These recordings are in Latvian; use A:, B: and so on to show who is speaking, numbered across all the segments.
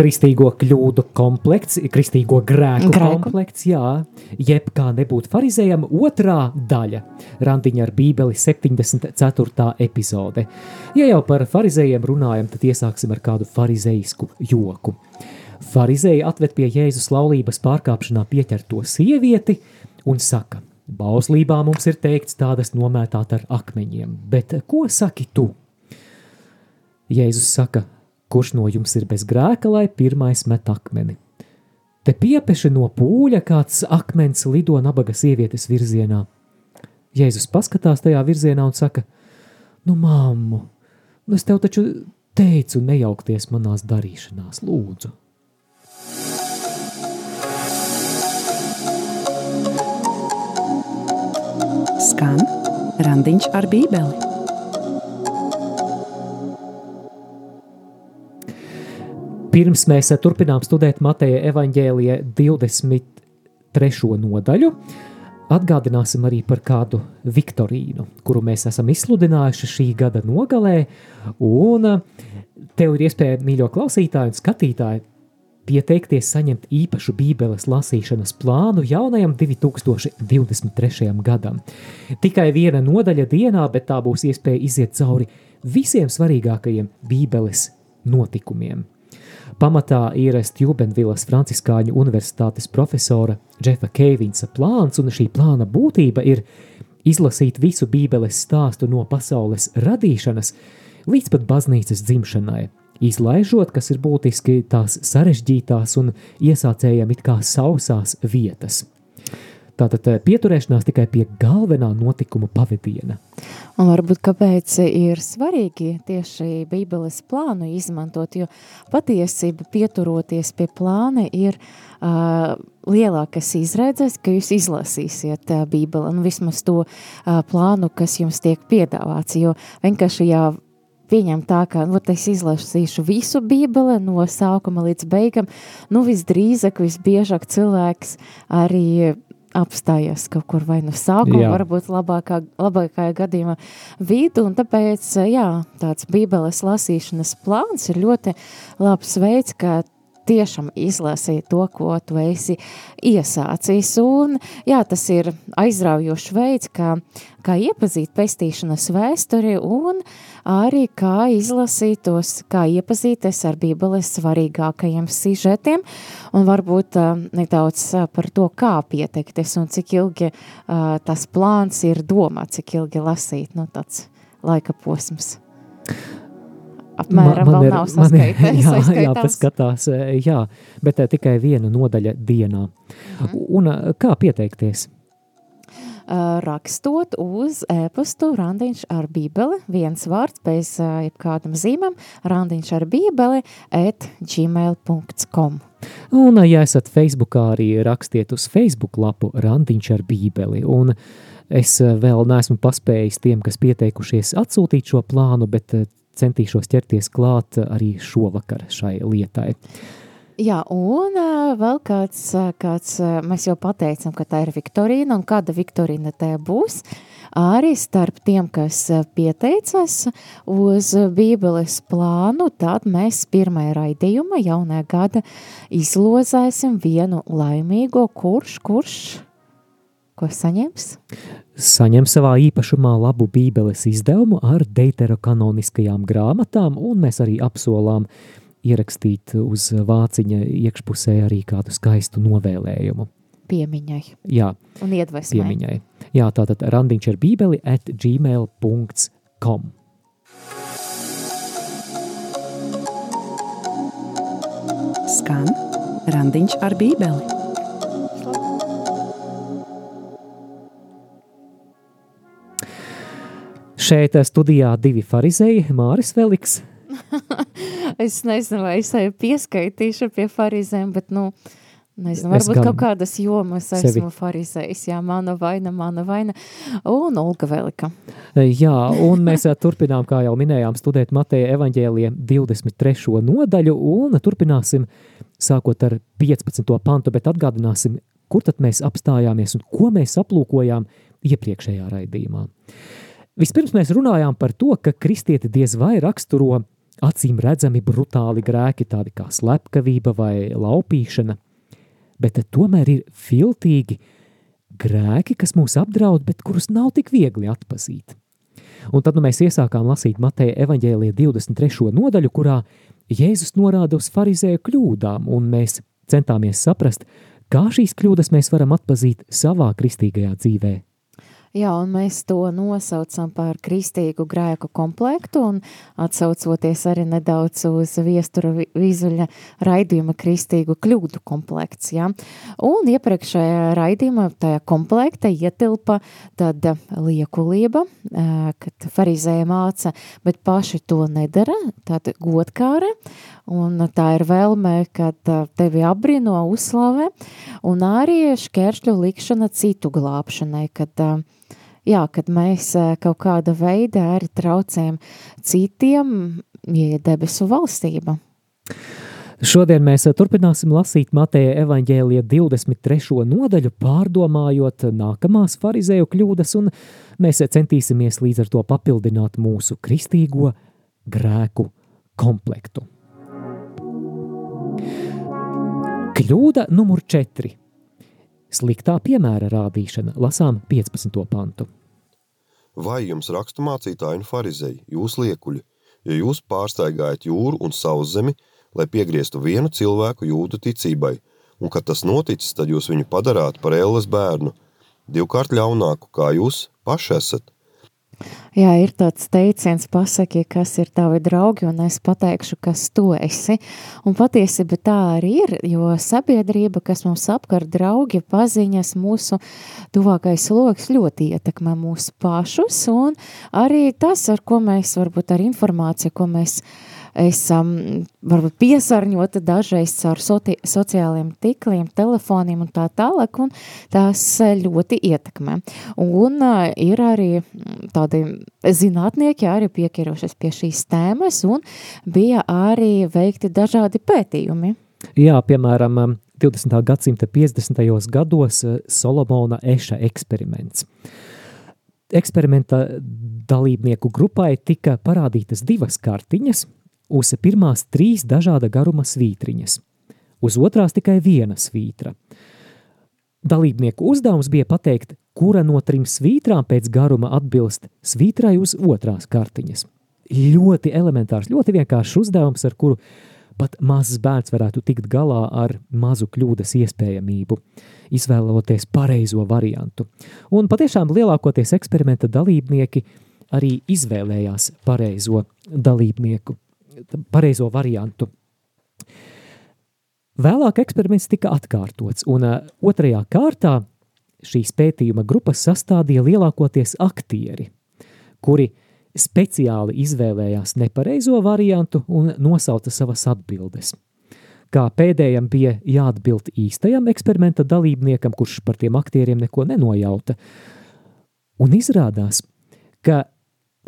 A: kristīgo kļūdu komplekts, kristīgo grēku, grēku. komplekts, jā, jeb kā nebūt farizējam, otrā daļa - randiņa ar bībeli 74. epizode. Ja jau par farizējiem runājam, tad iesāksim ar kādu farizējisku joku. Farizēji atved pie Jēzus laulības pārkāpšanā pieķerto sievieti un saka, bauslībā mums ir teikts tādas nomētāt ar akmeņiem, bet ko saki tu? Jēzus saka, kurš no jums ir bez grēka, lai pirmais met akmeni. Te piepeši no pūļa kāds akmens lido nabaga sievietes virzienā. Jēzus paskatās tajā virzienā un saka: Nu, māmu, nu es tev taču teicu, nejaukties manās darīšanās, lūdzu.
B: Skan randiņš ar bībeli.
A: Pirms mēs turpinām studēt Mateja evaņģēlija 23. nodaļu, atgādināsim arī par kādu Viktorīnu, kuru mēs esam izsludinājuši šī gada nogalē, un tev ir iespēja, mīļo klausītāji un skatītāji, pieteikties saņemt īpašu bībeles lasīšanas plānu jaunajam 2023. gadam. Tikai viena nodaļa dienā, bet tā būs iespēja iziet cauri visiem svarīgākajiem bībeles notikumiem. Pamatā ir Stjubenvilas Franciskāņu universitātes profesora Džefa Keivinsa plāns, un šī plāna būtība ir izlasīt visu Bībeles stāstu no pasaules radīšanas līdz pat baznīcas dzimšanai, izlaižot, kas ir būtiski tās sarežģītās un iesācējami it kā sausās vietas. Tātad eh, pieturēšanās tikai pie galvenā notikuma pavadiena.
C: Un varbūt kāpēc ir svarīgi tieši Bībeles plānu izmantot, jo patiesība pieturoties pie plāna ir uh, lielākas izredzes, ka jūs izlasīsiet uh, Bībeli, nu vismaz to uh, plānu, kas jums tiek piedāvāts, jo vienkārši jā, pieņem tā, ka nu, es izlasīšu visu Bībeli no sākuma līdz beigam, nu visdrīzāk, visbiežāk cilvēks arī apstājies kaut kur vai nu sākumā, varbūt labākā, labākajā gadījumā vidu, un tāpēc, jā, tāds bībeles lasīšanas plāns ir ļoti labs veids, kā tiešām izlasīt to, ko tu esi iesācis. Un, jā, tas ir aizraujošs veids, kā, kā iepazīt pestīšanas vēsturi un arī kā izlasīt tos, kā iepazīties ar Bībeles svarīgākajiem sižetiem un varbūt nedaudz par to, kā pieteikties un cik ilgi tas plāns ir domāts, cik ilgi lasīt, nu tāds laika posms apmēram man, man vēl ir, nav saskaitē,
A: jā, jā, paskatās, jā, bet tikai viena nodaļa dienā. Mm. Un kā pieteikties?
C: Rakstot uz e-pastu randiņš ar bībeli, viens vārds bez jebkādam zīmam, randiņš ar bībeli at gmail.com.
A: Un, ja esat Facebookā, arī rakstiet uz Facebook lapu randiņš ar bībeli. Un es vēl neesmu paspējis tiem, kas pieteikušies atsūtīt šo plānu, bet centīšos ķerties klāt arī šovakar šai lietai.
C: Jā, un vēl kāds, kāds, mēs jau pateicam, ka tā ir Viktorīna, un kāda Viktorīna tā būs, arī starp tiem, kas pieteicas uz bībeles plānu, tad mēs pirmajā raidījuma jaunajā gada izlozēsim vienu laimīgo, kurš, kurš, ko saņems?
A: Saņem savā īpašumā labu bībeles izdevumu ar Deitera kanoniskajām grāmatām, un mēs arī apsolām ierakstīt uz vāciņa iekšpusē arī kādu skaistu novēlējumu.
C: Piemiņai.
A: Jā.
C: Un iedvesmai.
A: Piemiņai. Jā, tātad randiņš ar bībeli at gmail.com.
B: Skan randiņš ar bībeli.
A: Šeit studijā divi farizēji, Māris Veliks.
C: es nezinu, vai es tevi pieskaitīšu pie farizēm, bet, nu, Nezinu, varbūt kaut kādas jomas sevi. esmu farizējis, jā, mana vaina, mana vaina, un Olga Velika.
A: Jā, un mēs turpinām, kā jau minējām, studēt Mateja evaņģēlija 23. nodaļu, un turpināsim sākot ar 15. pantu, bet atgādināsim, kur tad mēs apstājāmies un ko mēs aplūkojām iepriekšējā raidījumā. Vispirms mēs runājām par to, ka kristieti diez vai raksturo acīm redzami brutāli grēki, tādi kā slepkavība vai laupīšana, bet tomēr ir filtīgi grēki, kas mūs apdraud, bet kurus nav tik viegli atpazīt. Un tad nu, mēs iesākām lasīt Mateja evaņģēlija 23. nodaļu, kurā Jēzus norāda uz farizēju kļūdām, un mēs centāmies saprast, kā šīs kļūdas mēs varam atpazīt savā kristīgajā dzīvē.
C: Jā, un mēs to nosaucam par kristīgu grēku komplektu un atsaucoties arī nedaudz uz viestura vizuļa raidījuma kristīgu kļūdu komplekts, jā. Un iepriekšējā raidījuma tajā komplekta ietilpa tad liekulība, kad farizēja māca, bet paši to nedara, tad godkāre, un tā ir vēlme, kad tevi apbrino uzslavē, un arī šķēršļu likšana citu glābšanai, kad jā, kad mēs kaut kāda veida arī traucējam citiem, ja ir debesu valstība.
A: Šodien mēs turpināsim lasīt Mateja evaņģēlija 23. nodaļu, pārdomājot nākamās farizēju kļūdas, un mēs centīsimies līdz ar to papildināt mūsu kristīgo grēku komplektu. Kļūda numur 4 Sliktā piemēra rādīšana, lasām 15. pantu.
D: Vai jums raksturmācītāji un farizēji, jūs liekuļi, ja jūs pārsteigājat jūru un sauszemi, lai piegrieztu vienu cilvēku jūdu ticībai, un kad tas noticis, tad jūs viņu padarāt par ēles bērnu, divkārt ļaunāku, kā jūs paši esat –
C: Jā, ir tāds teiciens, pasaki, kas ir tavi draugi, un es pateikšu, kas tu esi. Un patiesība tā arī ir, jo sabiedrība, kas mums apkar draugi, paziņas, mūsu tuvākais loks ļoti ietekmē mūsu pašus, un arī tas, ar ko mēs, varbūt ar informāciju, ko mēs uh, esam varbūt piesārņota dažreiz soci sociāliem tikliem, telefoniem un tā tālāk, un tās ļoti ietekmē. Un uh, ir arī tādi zinātnieki arī pieķerošies pie šīs tēmas, un bija arī veikti dažādi pētījumi.
A: Jā, piemēram, 20. gadsimta 50. gados Solomona Eša eksperiments. Eksperimenta dalībnieku grupai tika parādītas divas kartiņas – uz pirmās trīs dažāda garuma svītriņas, uz otrās tikai viena svītra. Dalībnieku uzdevums bija pateikt, kura no trim svītrām pēc garuma atbilst svītrai uz otrās kartiņas. Ļoti elementārs, ļoti vienkāršs uzdevums, ar kuru pat mazs bērns varētu tikt galā ar mazu kļūdas iespējamību, izvēloties pareizo variantu. Un patiešām lielākoties eksperimenta dalībnieki arī izvēlējās pareizo dalībnieku pareizo variantu. Vēlāk eksperiments tika atkārtots, un uh, otrajā kārtā šīs pētījuma grupas sastādīja lielākoties aktieri, kuri speciāli izvēlējās nepareizo variantu un nosauca savas atbildes. Kā pēdējam bija jāatbild īstajam eksperimenta dalībniekam, kurš par tiem aktieriem neko nenojauta. Un izrādās, ka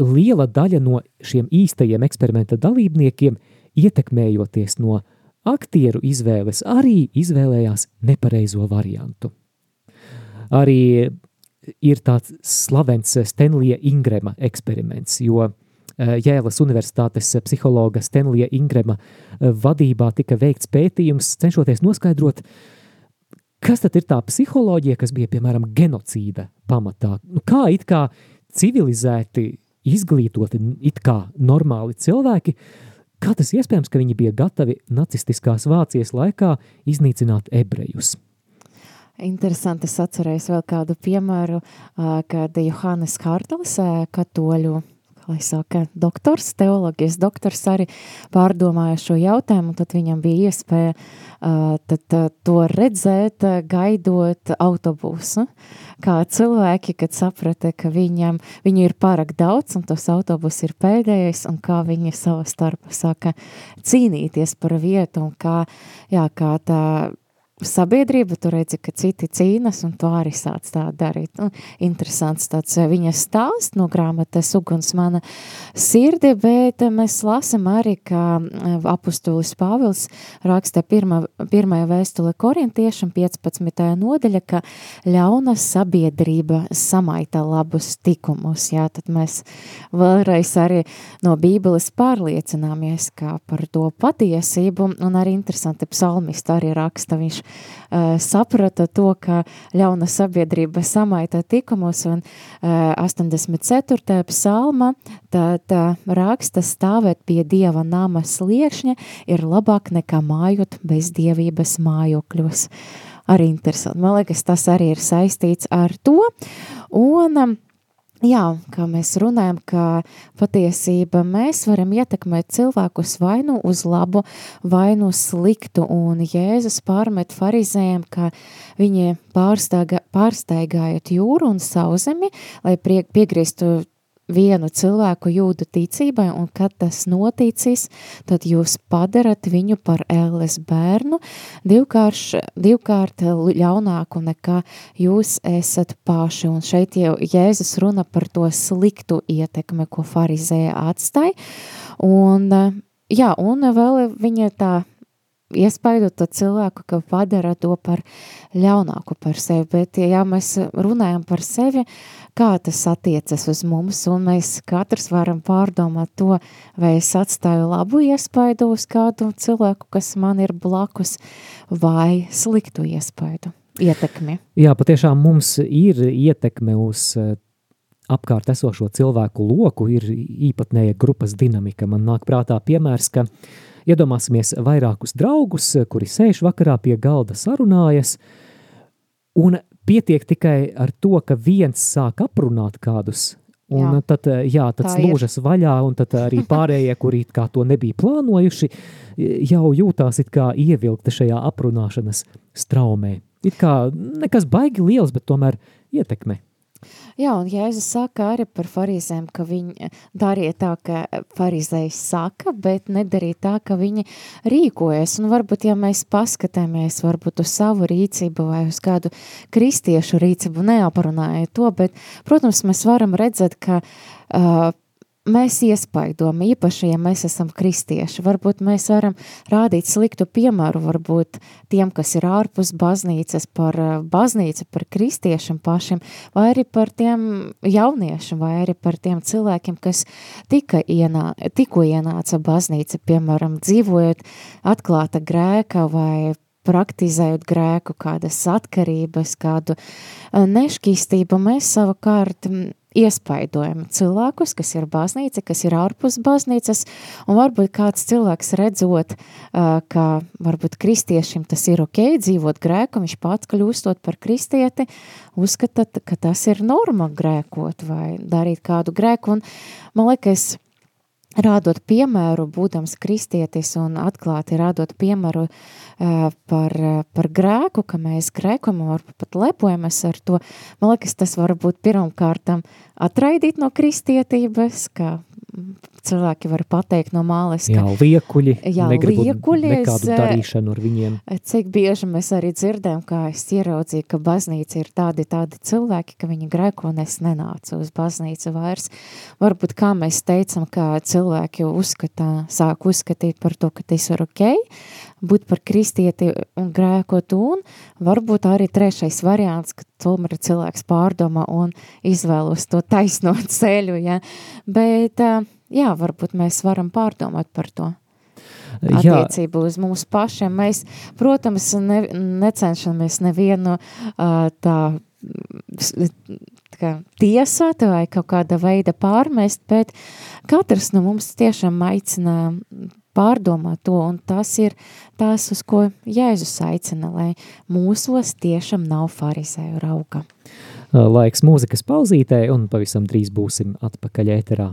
A: liela daļa no šiem īstajiem eksperimenta dalībniekiem, ietekmējoties no aktieru izvēles, arī izvēlējās nepareizo variantu. Arī ir tāds slavens Stenlija Ingrema eksperiments, jo eh, Jēlas Universitātes psihologa Stenlija Ingrema eh, vadībā tika veikts pētījums, cenšoties noskaidrot, kas tad ir tā psiholoģija, kas bija, piemēram, genocīda pamatā. Nu, kā it kā civilizēti izglītoti, it kā normāli cilvēki, kā tas iespējams, ka viņi bija gatavi nacistiskās Vācijas laikā iznīcināt ebrejus?
C: Interesanti, es atcerējos vēl kādu piemēru, kad Johannes Hartlis, katoļu lai saka, doktors, teoloģijas doktors arī pārdomāja šo jautājumu, tad viņam bija iespēja uh, tad, uh, to redzēt, uh, gaidot autobusu. Kā cilvēki, kad saprata, ka viņam, viņu ir pārāk daudz un tas autobus ir pēdējais un kā viņi sava starpa saka cīnīties par vietu un kā, jā, kā tā sabiedrība, tu redzi, ka citi cīnas, un tu arī sāc tā darīt. Nu, interesants tāds eh, viņa stāsts no grāmatas uguns mana sirdi, bet mēs lasam arī, ka eh, apustulis Pāvils raksta pirmā, pirmajā vēstule korintiešam 15. nodaļa, ka ļauna sabiedrība samaita labus tikumus. Jā, tad mēs vēlreiz arī no Bībeles pārliecināmies, kā par to patiesību, un arī interesanti psalmisti arī raksta, viņš uh, saprata to, ka ļauna sabiedrība samaita tikumus, un uh, 84. psalma tad uh, raksta stāvēt pie Dieva nama sliekšņa ir labāk nekā mājot bez dievības mājokļos. Arī interesanti. Man liekas, tas arī ir saistīts ar to. Un um, Jā, kā mēs runājam, ka patiesība mēs varam ietekmēt cilvēkus vai nu uz labu, vai nu sliktu, un Jēzus pārmet farizējiem, ka viņi pārsteigājot jūru un sauzemi, lai piegrieztu vienu cilvēku jūdu ticībai, un kad tas noticis, tad jūs padarat viņu par ēles bērnu, divkārš, divkārt ļaunāku nekā jūs esat paši. Un šeit jau Jēzus runa par to sliktu ietekmi, ko farizēja atstāja. Un, jā, un vēl viņa tā iespaidot to cilvēku, ka padara to par ļaunāku par sevi, bet ja mēs runājam par sevi, kā tas attiecas uz mums, un mēs katrs varam pārdomāt to, vai es atstāju labu iespaidu uz kādu cilvēku, kas man ir blakus, vai sliktu iespaidu, ietekmi.
A: Jā, patiešām mums ir ietekme uz eh, apkārt esošo cilvēku loku, ir īpatnēja grupas dinamika. Man nāk prātā piemērs, ka uh, Iedomāsimies vairākus draugus, kuri sēž vakarā pie galda sarunājas, un pietiek tikai ar to, ka viens sāk aprunāt kādus, un jā. tad, jā, tad slūžas ir. vaļā, un tad arī pārējie, kuri kā to nebija plānojuši, jau jūtās it kā ievilkta šajā aprunāšanas straumē. It kā nekas baigi liels, bet tomēr ietekme.
C: Jā, un Jēzus saka arī par farizēm, ka viņi darīja tā, ka farizējs saka, bet nedarīja tā, ka viņi rīkojas. Un varbūt, ja mēs paskatāmies varbūt uz savu rīcību vai uz kādu kristiešu rīcību, neaparunājot to, bet, protams, mēs varam redzēt, ka uh, mēs iespaidojam, īpaši, ja mēs esam kristieši. Varbūt mēs varam rādīt sliktu piemēru, varbūt tiem, kas ir ārpus baznīcas, par eh, baznīcu, par kristiešiem pašiem, vai arī par tiem jauniešiem, vai arī par tiem cilvēkiem, kas tika ienā, tikko ienāca baznīca, piemēram, dzīvojot atklāta grēka vai praktizējot grēku, kādas atkarības, kādu eh, nešķīstību, mēs savukārt iespaidojam cilvēkus, kas ir baznīca, kas ir ārpus baznīcas, un varbūt kāds cilvēks redzot, ka varbūt kristiešiem tas ir ok dzīvot grēku, viņš pats kļūstot par kristieti, uzskata, ka tas ir norma grēkot vai darīt kādu grēku, un man liekas, rādot piemēru, būdams kristietis un atklāti rādot piemēru uh, par, par grēku, ka mēs grēkojam, varbūt pat lepojamies ar to, man liekas, tas var būt pirmkārtam atraidīt no kristietības, ka cilvēki var pateikt no māles.
A: Ka, jā, liekuļi, jā, liekuļi nekādu es, darīšanu ar viņiem.
C: Cik bieži mēs arī dzirdējam, kā es ieraudzīju, ka baznīca ir tādi, tādi cilvēki, ka viņi grēko un es nenācu uz baznīcu vairs. Varbūt kā mēs teicam, ka cilvēki uzskatā, sāk uzskatīt par to, ka tas ir ok, būt par kristieti un grēkot un varbūt arī trešais variants, ka tomēr cilvēks pārdomā un izvēlos to taisno ceļu, ja? bet jā, varbūt mēs varam pārdomāt par to attiecību uz mums pašiem. Mēs, protams, ne, necenšamies nevienu uh, tā kā, tiesāt vai kaut kāda veida pārmest, bet katrs no mums tiešām aicina pārdomāt to, un tas ir tas, uz ko Jēzus aicina, lai mūsos tiešām nav farizēju rauga.
A: Laiks mūzikas pauzītē, un pavisam drīz būsim atpakaļ ēterā.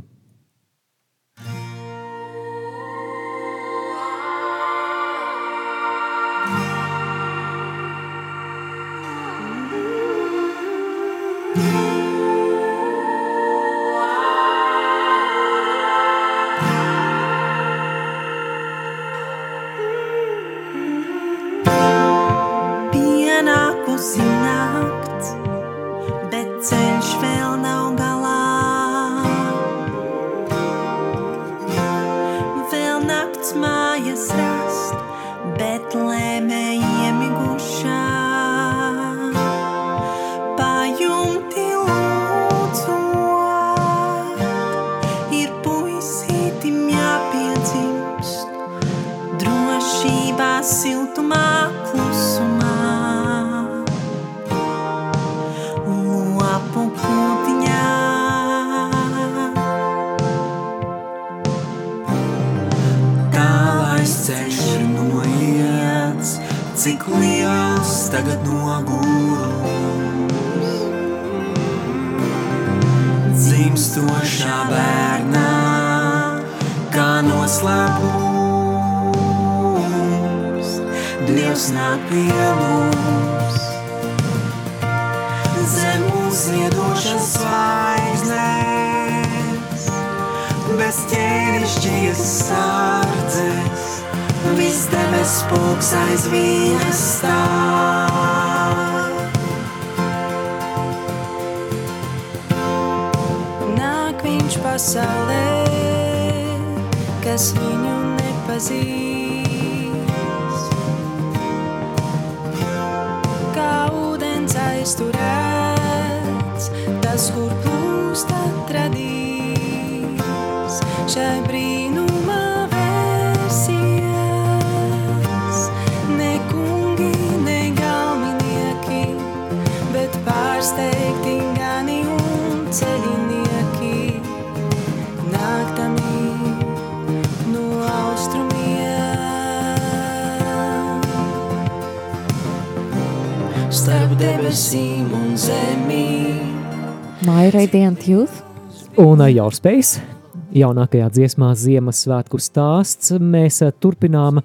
E: Pasaulē, kas viņu nepazīst. Kā ūdens aizturēts, tas, kur plūst atradīs. Šai debesīm un zemīm.
C: My Radiant Youth.
A: Un uh, Jaurspējs, jaunākajā dziesmā Ziemassvētku stāsts, mēs uh, turpinām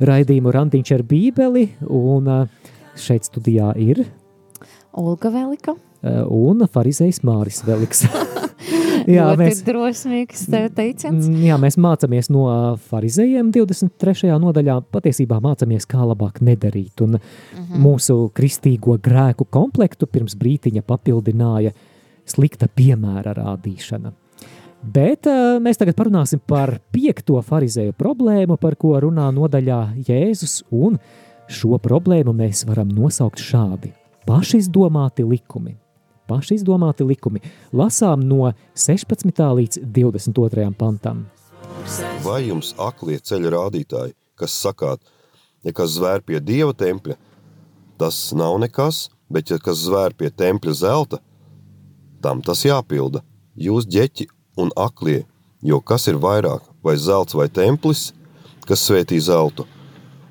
A: raidījumu Randiņš ar bībeli, un uh, šeit studijā ir
C: Olga Velika.
A: uh, un farizējs Māris Veliks.
C: Jā, mēs... drosmīgs teiciens.
A: Mm, Jā, mēs mācāmies no farizējiem 23. nodaļā. Patiesībā mācāmies, kā labāk nedarīt. Un
C: Mhm.
A: mūsu kristīgo grēku komplektu pirms brītiņa papildināja slikta piemēra rādīšana. Bet uh, mēs tagad parunāsim par piekto farizēju problēmu, par ko runā nodaļā Jēzus, un šo problēmu mēs varam nosaukt šādi – pašizdomāti likumi. Pašizdomāti likumi. Lasām no 16. līdz 22. pantam.
D: Vai jums aklie ceļa rādītāji, kas sakāt, ja kas zvēr pie dieva tempļa, tas nav nekas, bet ja kas zvēr pie tempļa zelta, tam tas jāpilda. Jūs ģeķi un aklie, jo kas ir vairāk, vai zelts vai templis, kas svētī zeltu.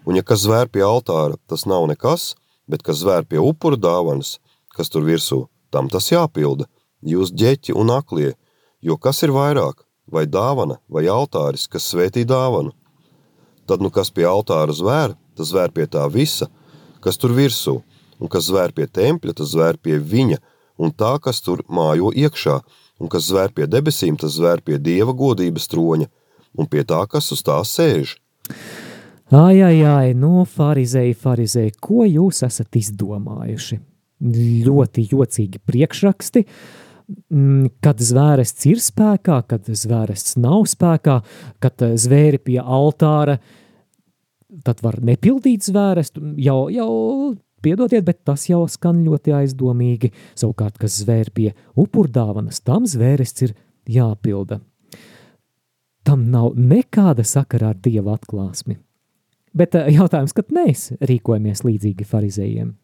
D: Un ja kas zvēr pie altāra, tas nav nekas, bet kas zvēr pie upura dāvanas, kas tur virsū, tam tas jāpilda. Jūs ģeķi un aklie, jo kas ir vairāk, vai dāvana, vai altāris, kas svētī dāvanu. Tad, nu kas pie altāra zvēr, tas zvēr pie tā visa, kas tur virsū, un kas zvēr pie tempļa, tas zvēr pie viņa, un tā, kas tur mājo iekšā, un kas zvēr pie debesīm, tas zvēr pie dieva godības troņa, un pie tā, kas uz tā sēž.
A: Ai, ai, ai, no farizēji, farizēji, ko jūs esat izdomājuši? Ļoti jocīgi priekšraksti, mm, kad zvērests ir spēkā, kad zvērests nav spēkā, kad eh, zvēri pie altāra, tad var nepildīt zvērestu, jau, jau piedodiet, bet tas jau skan ļoti aizdomīgi. Savukārt, kas zvēr pie upurdāvanas, tam zvērests ir jāpilda. Tam nav nekāda sakara ar Dieva atklāsmi. Bet eh, jautājums, kad mēs rīkojamies līdzīgi farizējiem?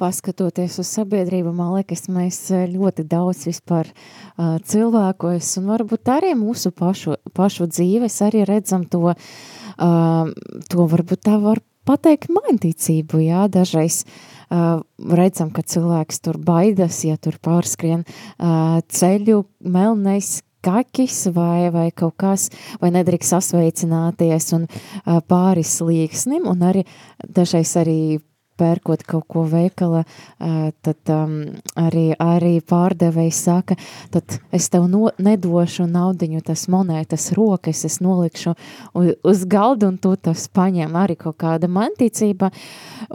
C: Paskatoties uz sabiedrību, man liekas, mēs eh, ļoti daudz vispār uh, cilvēkos un varbūt arī mūsu pašu, pašu dzīves arī redzam to, uh, to varbūt tā var pateikt mainticību, jā, dažreiz uh, redzam, ka cilvēks tur baidas, ja tur pārskrien uh, ceļu melnais kaķis vai, vai kaut kas, vai nedrīkst sasveicināties un uh, pāris līksnim, un arī dažreiz arī pērkot kaut ko veikala, tad um, arī, arī pārdevējs saka, tad es tev no, nedošu naudiņu, tas monētas rokas, es nolikšu uz, uz galdu un tu tas paņem arī kaut kāda manticība.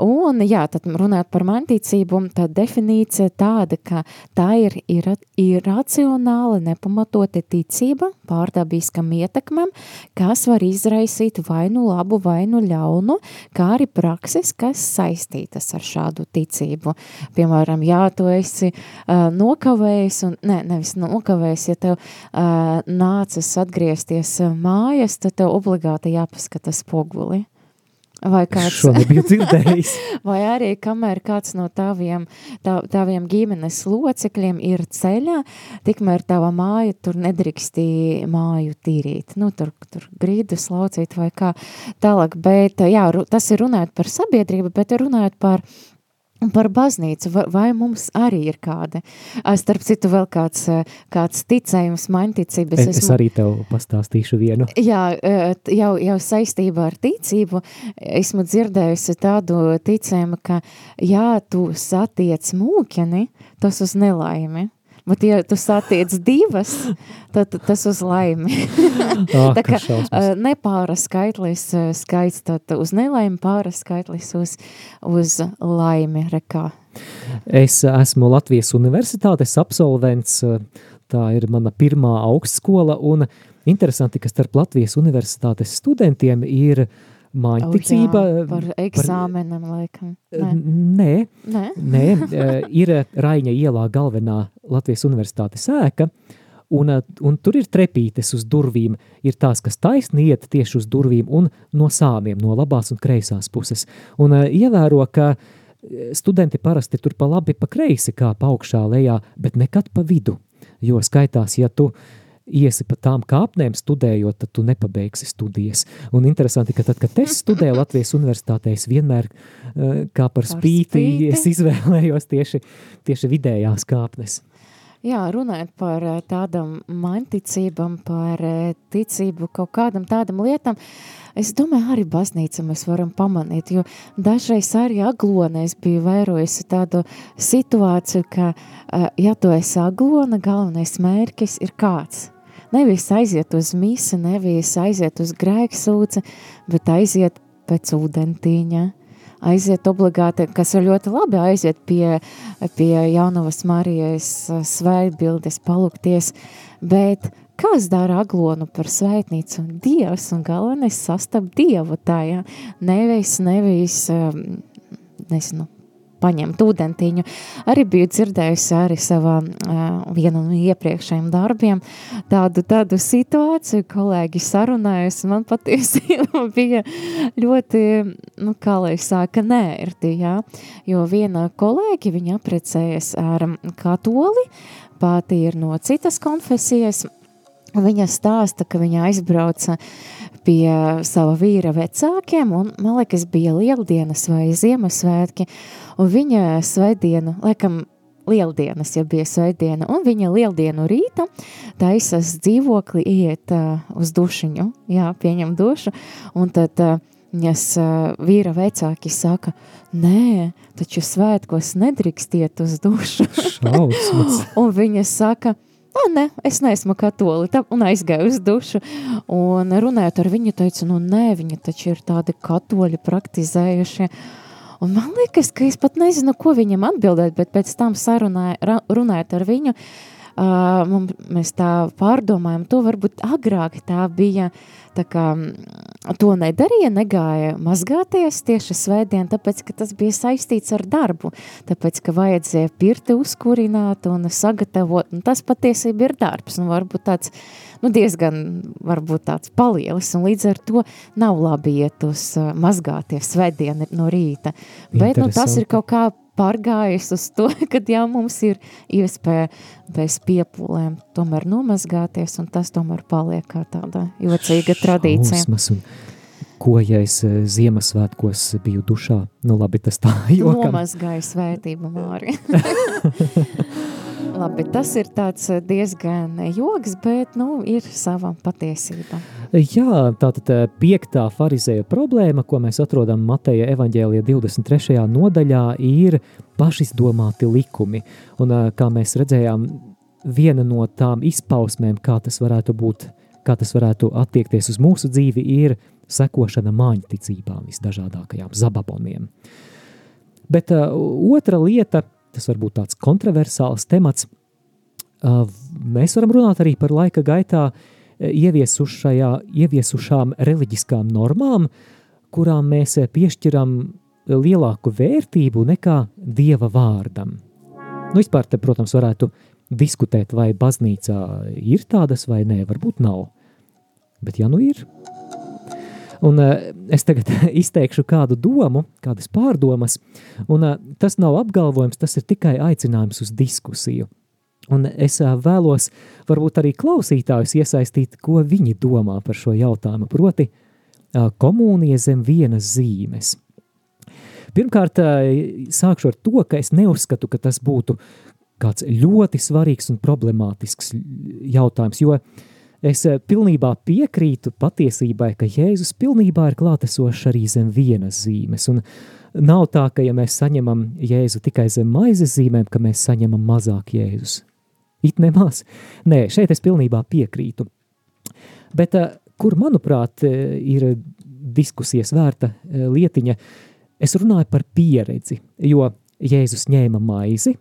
C: Un, jā, tad runāt par manticību, tā definīcija tāda, ka tā ir, ir, ir racionāla, nepamatota ticība pārdabiskam ietekmem, kas var izraisīt vai nu labu, vai nu ļaunu, kā arī prakses, kas saistītas ar šādu ticību. Piemēram, jā, tu esi uh, nokavējis, un, ne, nevis nokavējis, ja tev uh, nācas atgriezties mājas, tad tev obligāti jāpaskata spoguli. Vai kāds,
A: Šo nebiju dzirdējis.
C: vai arī kamēr kāds no taviem, tā, taviem ģimenes locekļiem ir ceļā, tikmēr tava māja tur nedrīkstī māju tīrīt. Nu, tur, tur grīdus laucīt vai kā tālāk. Bet, jā, tas ir runājot par sabiedrību, bet runājot par Par baznīcu, vai, mums arī ir kāda? Starp citu, vēl kāds, kāds ticējums, mainticības.
A: Es, es arī tev pastāstīšu vienu.
C: Jā, t- jau, jau saistībā ar ticību esmu dzirdējusi tādu ticējumu, ka jā, tu satiec mūkeni, tas uz nelaimi. Bet, ja tu satiec divas, tad tas uz laimi.
A: Ah,
C: Tā kā eh, nepāra skaitlis eh, skaits, tad uz nelaimi pāra skaitlis uz, uz laimi rekā.
A: Es esmu Latvijas universitātes absolvents, tā ir mana pirmā augstskola, un interesanti, ka starp Latvijas universitātes studentiem ir māņticība.
C: O, jā, par eksāmenam laikam. Nē,
A: Nē,
C: nē.
A: nē, eh, ir Raņa ielā galvenā Latvijas universitātes ēka, un, eh, un tur ir trepītes uz durvīm. Ir tās, kas taisni iet tieši uz durvīm un no sāniem, no labās un kreisās puses. Un ievēro, ka studenti parasti tur pa labi, pa kreisi kā pa augšā lejā, bet nekad pa vidu. Jo skaitās, ja tu iesi pa tām kāpnēm studējot, tad tu nepabeigsi studijas. Un interesanti, ka tad, kad es studēju Latvijas universitātē, es vienmēr eh, kā par
C: Par
A: spīti,
C: spīti.
A: es izvēlējos tieši, tieši vidējās kāpnes.
C: Jā, runājot par eh, tādam manticībam, par eh, ticību kaut kādam tādam lietam, es domāju, arī baznīca mēs varam pamanīt, jo dažreiz arī aglonē es biju vērojusi tādu situāciju, ka, ja tu esi aglona, galvenais mērķis ir kāds. Nevis aiziet uz misi, nevis aiziet uz grēksūci, bet aiziet pēc ūdentīņa, aiziet obligāti, kas ir ļoti labi, aiziet pie, pie jaunavas Marijas svētbildes, palūkties, bet kas dara aglonu par svētnīcu? Dievs un galvenais sastab Dievu tajā, nevis, nevis, um, nezinu, paņemt ūdentiņu. Arī biju dzirdējusi arī savā vienu no iepriekšējiem darbiem tādu, tādu situāciju, kolēģi sarunājas, man patiesībā bija ļoti, nu, kā lai sāka nērti, jā, jo viena kolēģi, viņa aprecējas ar katoli, pati ir no citas konfesijas, Viņa stāsta, ka viņa aizbrauca pie sava vīra vecākiem, un, man liekas, bija lieldienas vai Ziemassvētki, un viņa svētdienu, laikam, lieldienas, ja bija svētdiena, un viņa lieldienu rīta taisas dzīvokli iet uh, uz dušiņu, jā, pieņem dušu, un tad uh, viņas uh, vīra vecāki saka, nē, taču svētkos nedrīkst iet uz dušu.
A: Šausmas.
C: Un viņa saka, ah, nē, es neesmu katoli, tā, un aizgāju uz dušu. Un runājot ar viņu, teicu, nu nē, viņi taču ir tādi katoļi praktizējušie. Un man liekas, ka es pat nezinu, ko viņam atbildēt, bet pēc tam sarunāja, ra- runājot ar viņu, uh, mums, mēs tā pārdomājam, to varbūt agrāk tā bija, tā kā mm, to nedarīja, negāja mazgāties tieši svētdien, tāpēc, ka tas bija saistīts ar darbu, tāpēc, ka vajadzēja pirti uzkurināt un sagatavot, un tas patiesība ir darbs, un varbūt tāds, nu diezgan, varbūt tāds palielis, un līdz ar to nav labi iet uz mazgāties svētdien no rīta, bet, nu, tas ir kaut kā pārgājis uz to, kad jau mums ir iespēja bez piepūlēm tomēr nomazgāties, un tas tomēr paliek kā tāda jocīga tradīcija.
A: Šausmas, ko, ja es eh, Ziemassvētkos biju dušā? Nu labi, tas tā jokam.
C: Nomazgāja svētību, Māri. Labi, tas ir tāds eh, diezgan joks, bet, nu, ir sava patiesība.
A: Jā, tātad eh, piektā farizēja problēma, ko mēs atrodam Mateja evaņģēlija 23. nodaļā, ir pašizdomāti likumi. Un eh, kā mēs redzējām, viena no tām izpausmēm, kā tas varētu būt, kā tas varētu attiekties uz mūsu dzīvi, ir sekošana māņticībām visdažādākajām zababoniem. Bet uh, otra lieta – tas var būt tāds kontroversāls temats. Mēs varam runāt arī par laika gaitā ieviesušām reliģiskām normām, kurām mēs piešķiram lielāku vērtību nekā dieva vārdam. Nu, vispār, te, protams, varētu diskutēt, vai baznīcā ir tādas vai nē, varbūt nav. Bet, ja nu ir, Un uh, es tagad izteikšu kādu domu, kādas pārdomas, un uh, tas nav apgalvojums, tas ir tikai aicinājums uz diskusiju. Un es uh, vēlos varbūt arī klausītājus iesaistīt, ko viņi domā par šo jautājumu, proti uh, komunija zem vienas zīmes. Pirmkārt, uh, sākšu ar to, ka es neuzskatu, ka tas būtu kāds ļoti svarīgs un problemātisks jautājums, jo uh, Es eh, pilnībā piekrītu patiesībai, ka Jēzus pilnībā ir klātesošs arī zem vienas zīmes. Un nav tā, ka ja mēs saņemam Jēzu tikai zem maizes zīmēm, ka mēs saņemam mazāk Jēzus. It nemaz. Nē, šeit es pilnībā piekrītu. Bet eh, kur, manuprāt, eh, ir diskusijas vērta lietiņa, es runāju par pieredzi, jo Jēzus ņēma maizi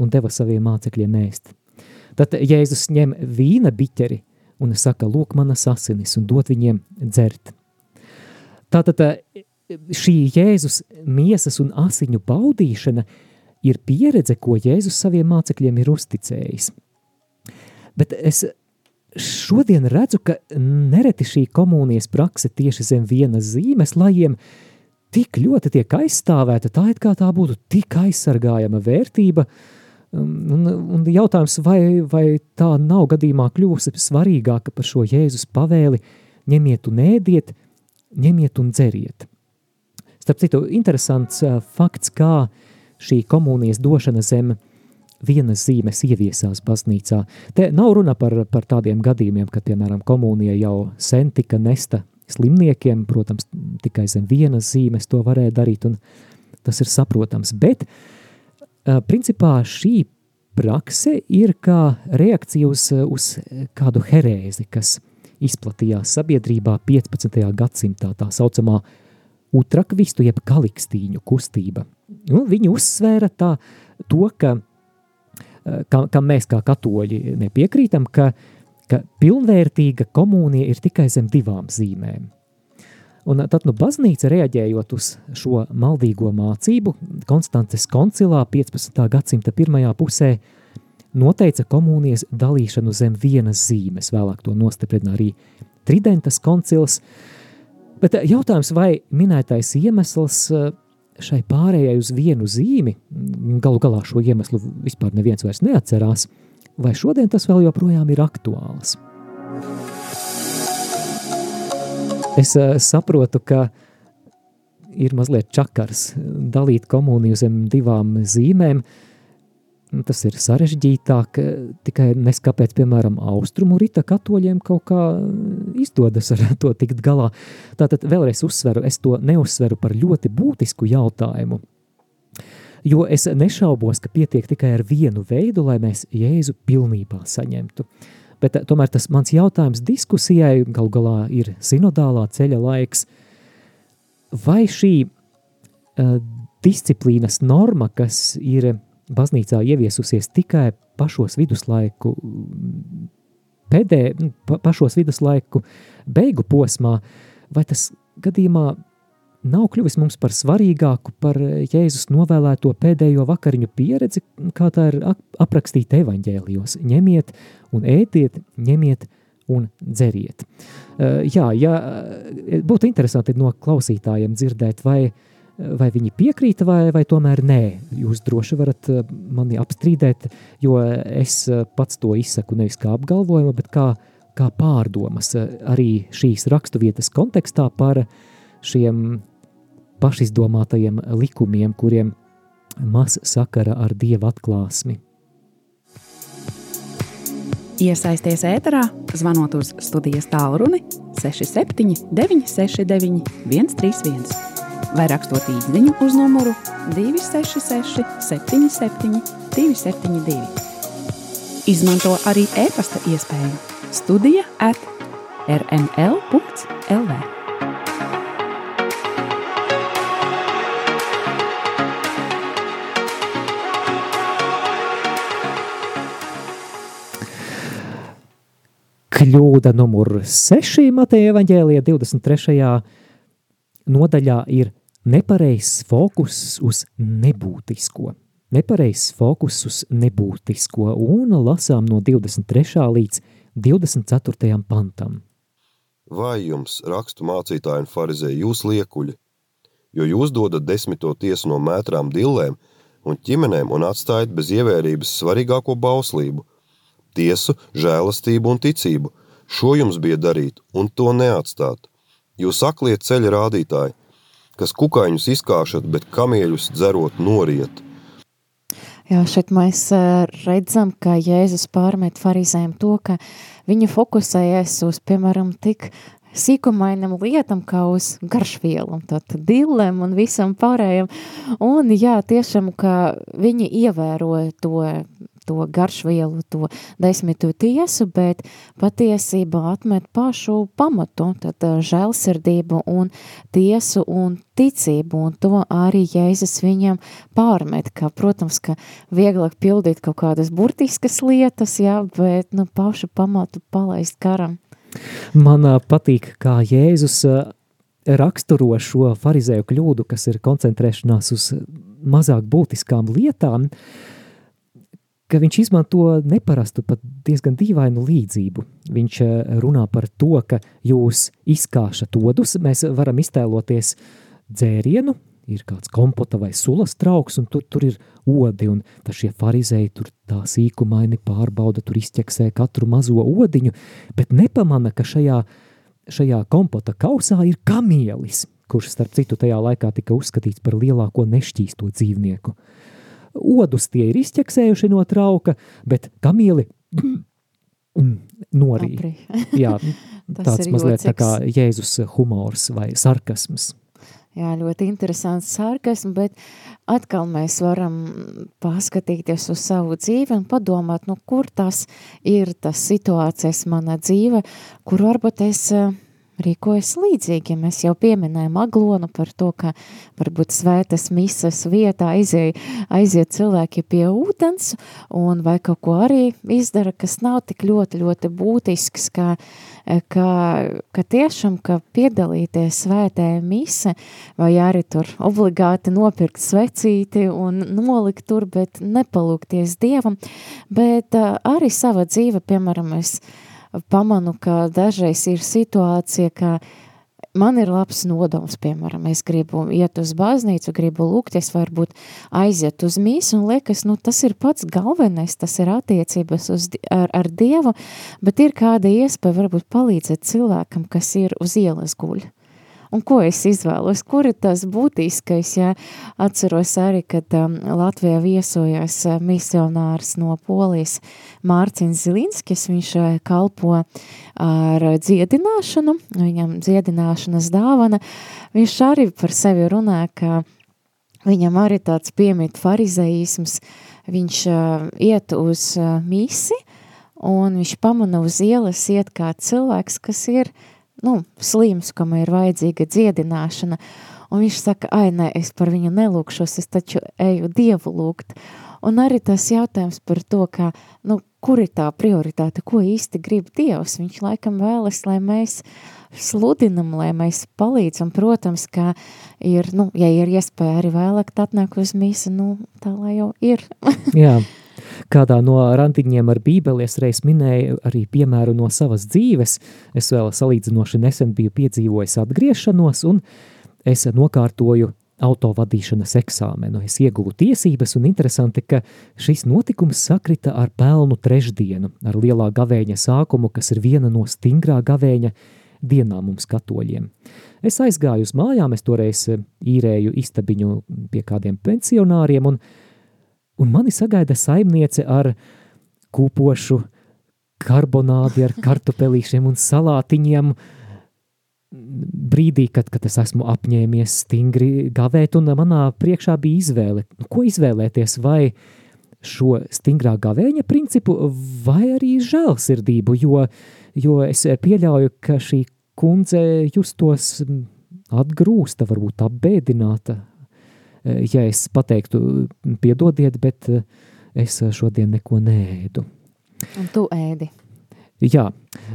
A: un deva saviem mācekļiem ēst. Tad Jēzus ņem vīna biķeri – un saka, lūk, manas asinis, un dot viņiem dzert. Tātad šī Jēzus miesas un asiņu baudīšana ir pieredze, ko Jēzus saviem mācekļiem ir uzticējis. Bet es šodien redzu, ka nereti šī komunijas prakse tieši zem vienas zīmes lajiem tik ļoti tiek aizstāvēta, tā it kā tā būtu tik aizsargājama vērtība, uh, un, un jautājums, vai, vai tā nav gadījumā kļuvusi svarīgāka par šo Jēzus pavēli ņemiet un ēdiet, ņemiet un dzeriet. Starp citu, interesants uh, fakts, kā šī komunijas došana zem vienas zīmes ieviesās baznīcā. Te nav runa par, par tādiem gadījumiem, kad, piemēram, komunija jau sen tika nesta slimniekiem, protams, tikai zem vienas zīmes to varēja darīt, un tas ir saprotams, bet uh, principā šī prakse ir kā reakcija uz, uz kādu herēzi, kas izplatījās sabiedrībā 15. gadsimtā, tā saucamā utrakvistu jeb kalikstīņu kustība. Nu, viņi uzsvēra tā, to, ka, eh, ka, ka mēs kā katoļi nepiekrītam, ka, ka pilnvērtīga komunija ir tikai zem divām zīmēm. Un tad nu, baznīca reaģējot uz šo maldīgo mācību, Konstances koncilā 15. gadsimta pirmajā pusē noteica komunijas dalīšanu zem vienas zīmes, vēlāk to nostiprina arī Tridentas koncils, bet jautājums, vai minētais iemesls eh, šai pārējai uz vienu zīmi, galu galā šo iemeslu vispār neviens vairs neatcerās, vai šodien tas vēl joprojām ir aktuāls? Es uh, saprotu, ka ir mazliet čakars dalīt komuniju zem divām zīmēm. Tas ir sarežģītāk, tikai nes kāpēc, piemēram, austrumu rita katoļiem kaut kā izdodas ar to tikt galā. Tātad vēlreiz uzsveru, es to neuzsveru par ļoti būtisku jautājumu, jo es nešaubos, ka pietiek tikai ar vienu veidu, lai mēs Jēzu pilnībā saņemtu. Uh, Bet eh, tomēr tas mans jautājums diskusijai gal galā ir sinodālā ceļa laiks. Vai šī uh, disciplīnas norma, kas ir baznīcā ieviesusies tikai pašos viduslaiku pēdē, pa, pašos viduslaiku beigu posmā, vai tas gadījumā nav kļuvis mums par svarīgāku par Jēzus novēlēto pēdējo vakariņu pieredzi, kā tā ir aprakstīta evaņģēlijos. Ņemiet un ēdiet, ņemiet un dzeriet. Uh, jā, jā, būtu interesanti no klausītājiem dzirdēt, vai, vai viņi piekrīta vai, vai tomēr nē. Jūs droši varat mani apstrīdēt, jo es pats to izsaku nevis kā apgalvojumu, bet kā, kā pārdomas arī šīs raksturvietas kontekstā par šiem pašizdomātajiem likumiem, kuriem maz sakara ar dieva atklāsmi.
B: Iesaisties ēterā, zvanot uz studijas tālruni 67 969 131 vai rakstot īsiņu uz numuru 266 77 272. Izmanto arī e-pasta iespēju Studija at rml.lv.
A: Kļūda numur 6 Mateja evaņģēlijā 23. nodaļā ir nepareizs fokus uz nebūtisko. Nepareizs fokus uz nebūtisko un lasām no 23. līdz 24. pantam.
D: Vai jums rakstu mācītāji un farizēji jūs liekuļi, jo jūs dodat desmito tiesu no mētrām dillēm un ķimenēm un atstājat bez ievērības svarīgāko bauslību – tiesu, žēlastību un ticību. Šo jums bija darīt un to neatstāt. Jūs akliet ceļa rādītāji, kas kukaiņus izkāšat, bet kamieļus dzerot noriet.
C: Jā, šeit mēs redzam, ka Jēzus pārmet farizējiem to, ka viņi fokusējas uz, piemēram, tik sīkumainam lietam, kā uz garšvielu, tātad dillēm un visam pārējiem. Un jā, tiešām, ka viņi ievēroja to, to garšvielu, to desmitu tiesu, bet patiesībā atmet pašu pamatu, tad eh, žēlsirdību un tiesu un ticību, un to arī Jēzus viņam pārmet, ka, protams, ka vieglāk pildīt kaut kādas burtiskas lietas, jā, bet, nu, pašu pamatu palaist karam.
A: Man patīk, kā Jēzus ā, raksturo šo farizēju kļūdu, kas ir koncentrēšanās uz mazāk būtiskām lietām, ka viņš izmanto neparastu, pat diezgan dīvainu līdzību. Viņš ā, runā par to, ka jūs izkāšat odus, mēs varam iztēloties dzērienu, ir kāds kompota vai sulas trauks, un tur, tur ir odi, un tad šie farizēji tur tā sīkumaini pārbauda, tur izķeksē katru mazo odiņu, bet nepamana, ka šajā, šajā kompota kausā ir kamielis, kurš starp citu tajā laikā tika uzskatīts par lielāko nešķīsto dzīvnieku. Odus tie ir izķeksējuši no trauka, bet kamieli norī. Jā, tāds mazliet tā kā Jēzus humors vai sarkasms.
C: Jā, ļoti interesants sarkasms, bet atkal mēs varam paskatīties uz savu dzīvi un padomāt, nu, kur tas ir tas situācijas mana dzīve, kur varbūt es eh, rīkojos līdzīgi. Mēs jau pieminējām aglonu par to, ka varbūt svētas misas vietā aiziet, aiziet cilvēki pie ūdens un vai kaut ko arī izdara, kas nav tik ļoti, ļoti būtisks, ka, ka, ka tiešām, ka piedalīties svētē mise vai arī tur obligāti nopirkt svecīti un nolikt tur, bet nepalūkties Dievam, bet uh, arī sava dzīve, piemēram, es pamanu, ka dažreiz ir situācija, ka man ir labs nodoms, piemēram, es gribu iet uz baznīcu, gribu lūgt, es varbūt aiziet uz mīsu un liekas, nu tas ir pats galvenais, tas ir attiecības uz, ar, ar Dievu, bet ir kāda iespēja varbūt palīdzēt cilvēkam, kas ir uz ielas guļ. Un ko es izvēlos? Kur ir tas būtiskais? Ja atceros arī, kad um, Latvijā viesojās uh, misionārs no Polijas Mārcins Zilinskis, viņš uh, kalpo ar dziedināšanu, viņam dziedināšanas dāvana. Viņš arī par sevi runā, ka viņam arī tāds piemīt farizeisms, viņš uh, iet uz uh, misi, un viņš pamana uz ielas iet kā cilvēks, kas ir nu, slims, kam ir vajadzīga dziedināšana. Un viņš saka, ai, nē, es par viņu nelūkšos, es taču eju Dievu lūgt. Un arī tas jautājums par to, ka, nu, kur ir tā prioritāte, ko īsti grib Dievs. Viņš laikam vēlas, lai mēs sludinam, lai mēs palīdzam. Protams, ka ir, nu, ja ir iespēja arī vēlāk atnāk uz mīsu, nu, tā lai jau ir.
A: Jā. Kādā no randiņiem ar bībeli es reiz minēju arī piemēru no savas dzīves. Es vēl salīdzinoši nesen biju piedzīvojis atgriešanos un es nokārtoju autovadīšanas eksāmenu. Es ieguvu tiesības un interesanti, ka šis notikums sakrita ar pelnu trešdienu, ar lielā gavēņa sākumu, kas ir viena no stingrā gavēņa dienām mums katoļiem. Es aizgāju uz mājām, es toreiz īrēju istabiņu pie kādiem pensionāriem un Un mani sagaida saimniece ar kūpošu karbonādi ar kartupelīšiem un salātiņiem. Brīdī, kad, kad es esmu apņēmies stingri gavēt, un manā priekšā bija izvēle, nu, ko izvēlēties, vai šo stingrā gavēņa principu, vai arī žēlsirdību, jo, jo es pieļauju, ka šī kundze justos atgrūsta, varbūt apbēdināta, ja es pateiktu, piedodiet, bet es šodien neko nēdu.
C: Un tu ēdi.
A: Jā,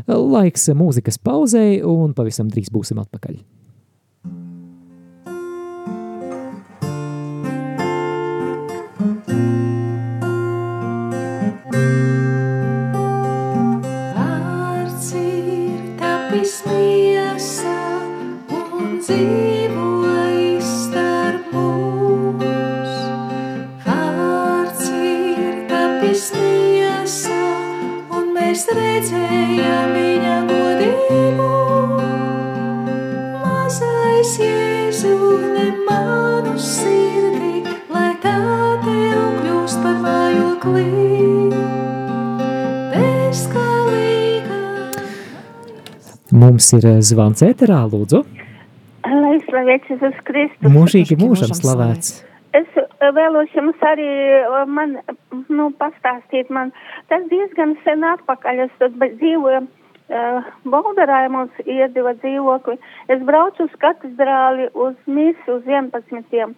A: laiks mūzikas pauzei un pavisam drīz būsim atpakaļ.
E: Vārds ir tapis miesa un dzīvojis redzējām viņa godību. Mazais Jēzu nemānu sirdī, lai tā tev kļūst par mājoklī.
A: Mums ir eh, zvans ēterā, lūdzu.
F: Lai slavēts Jēzus Kristus.
A: Mūžīgi mūžam slavēts.
F: Es vēlos jums arī man, nu, pastāstīt, man tas diezgan sen atpakaļ, es tad dzīvoju uh, Bolderā, mums iedeva dzīvokli. Es braucu uz katedrāli uz misi uz 11.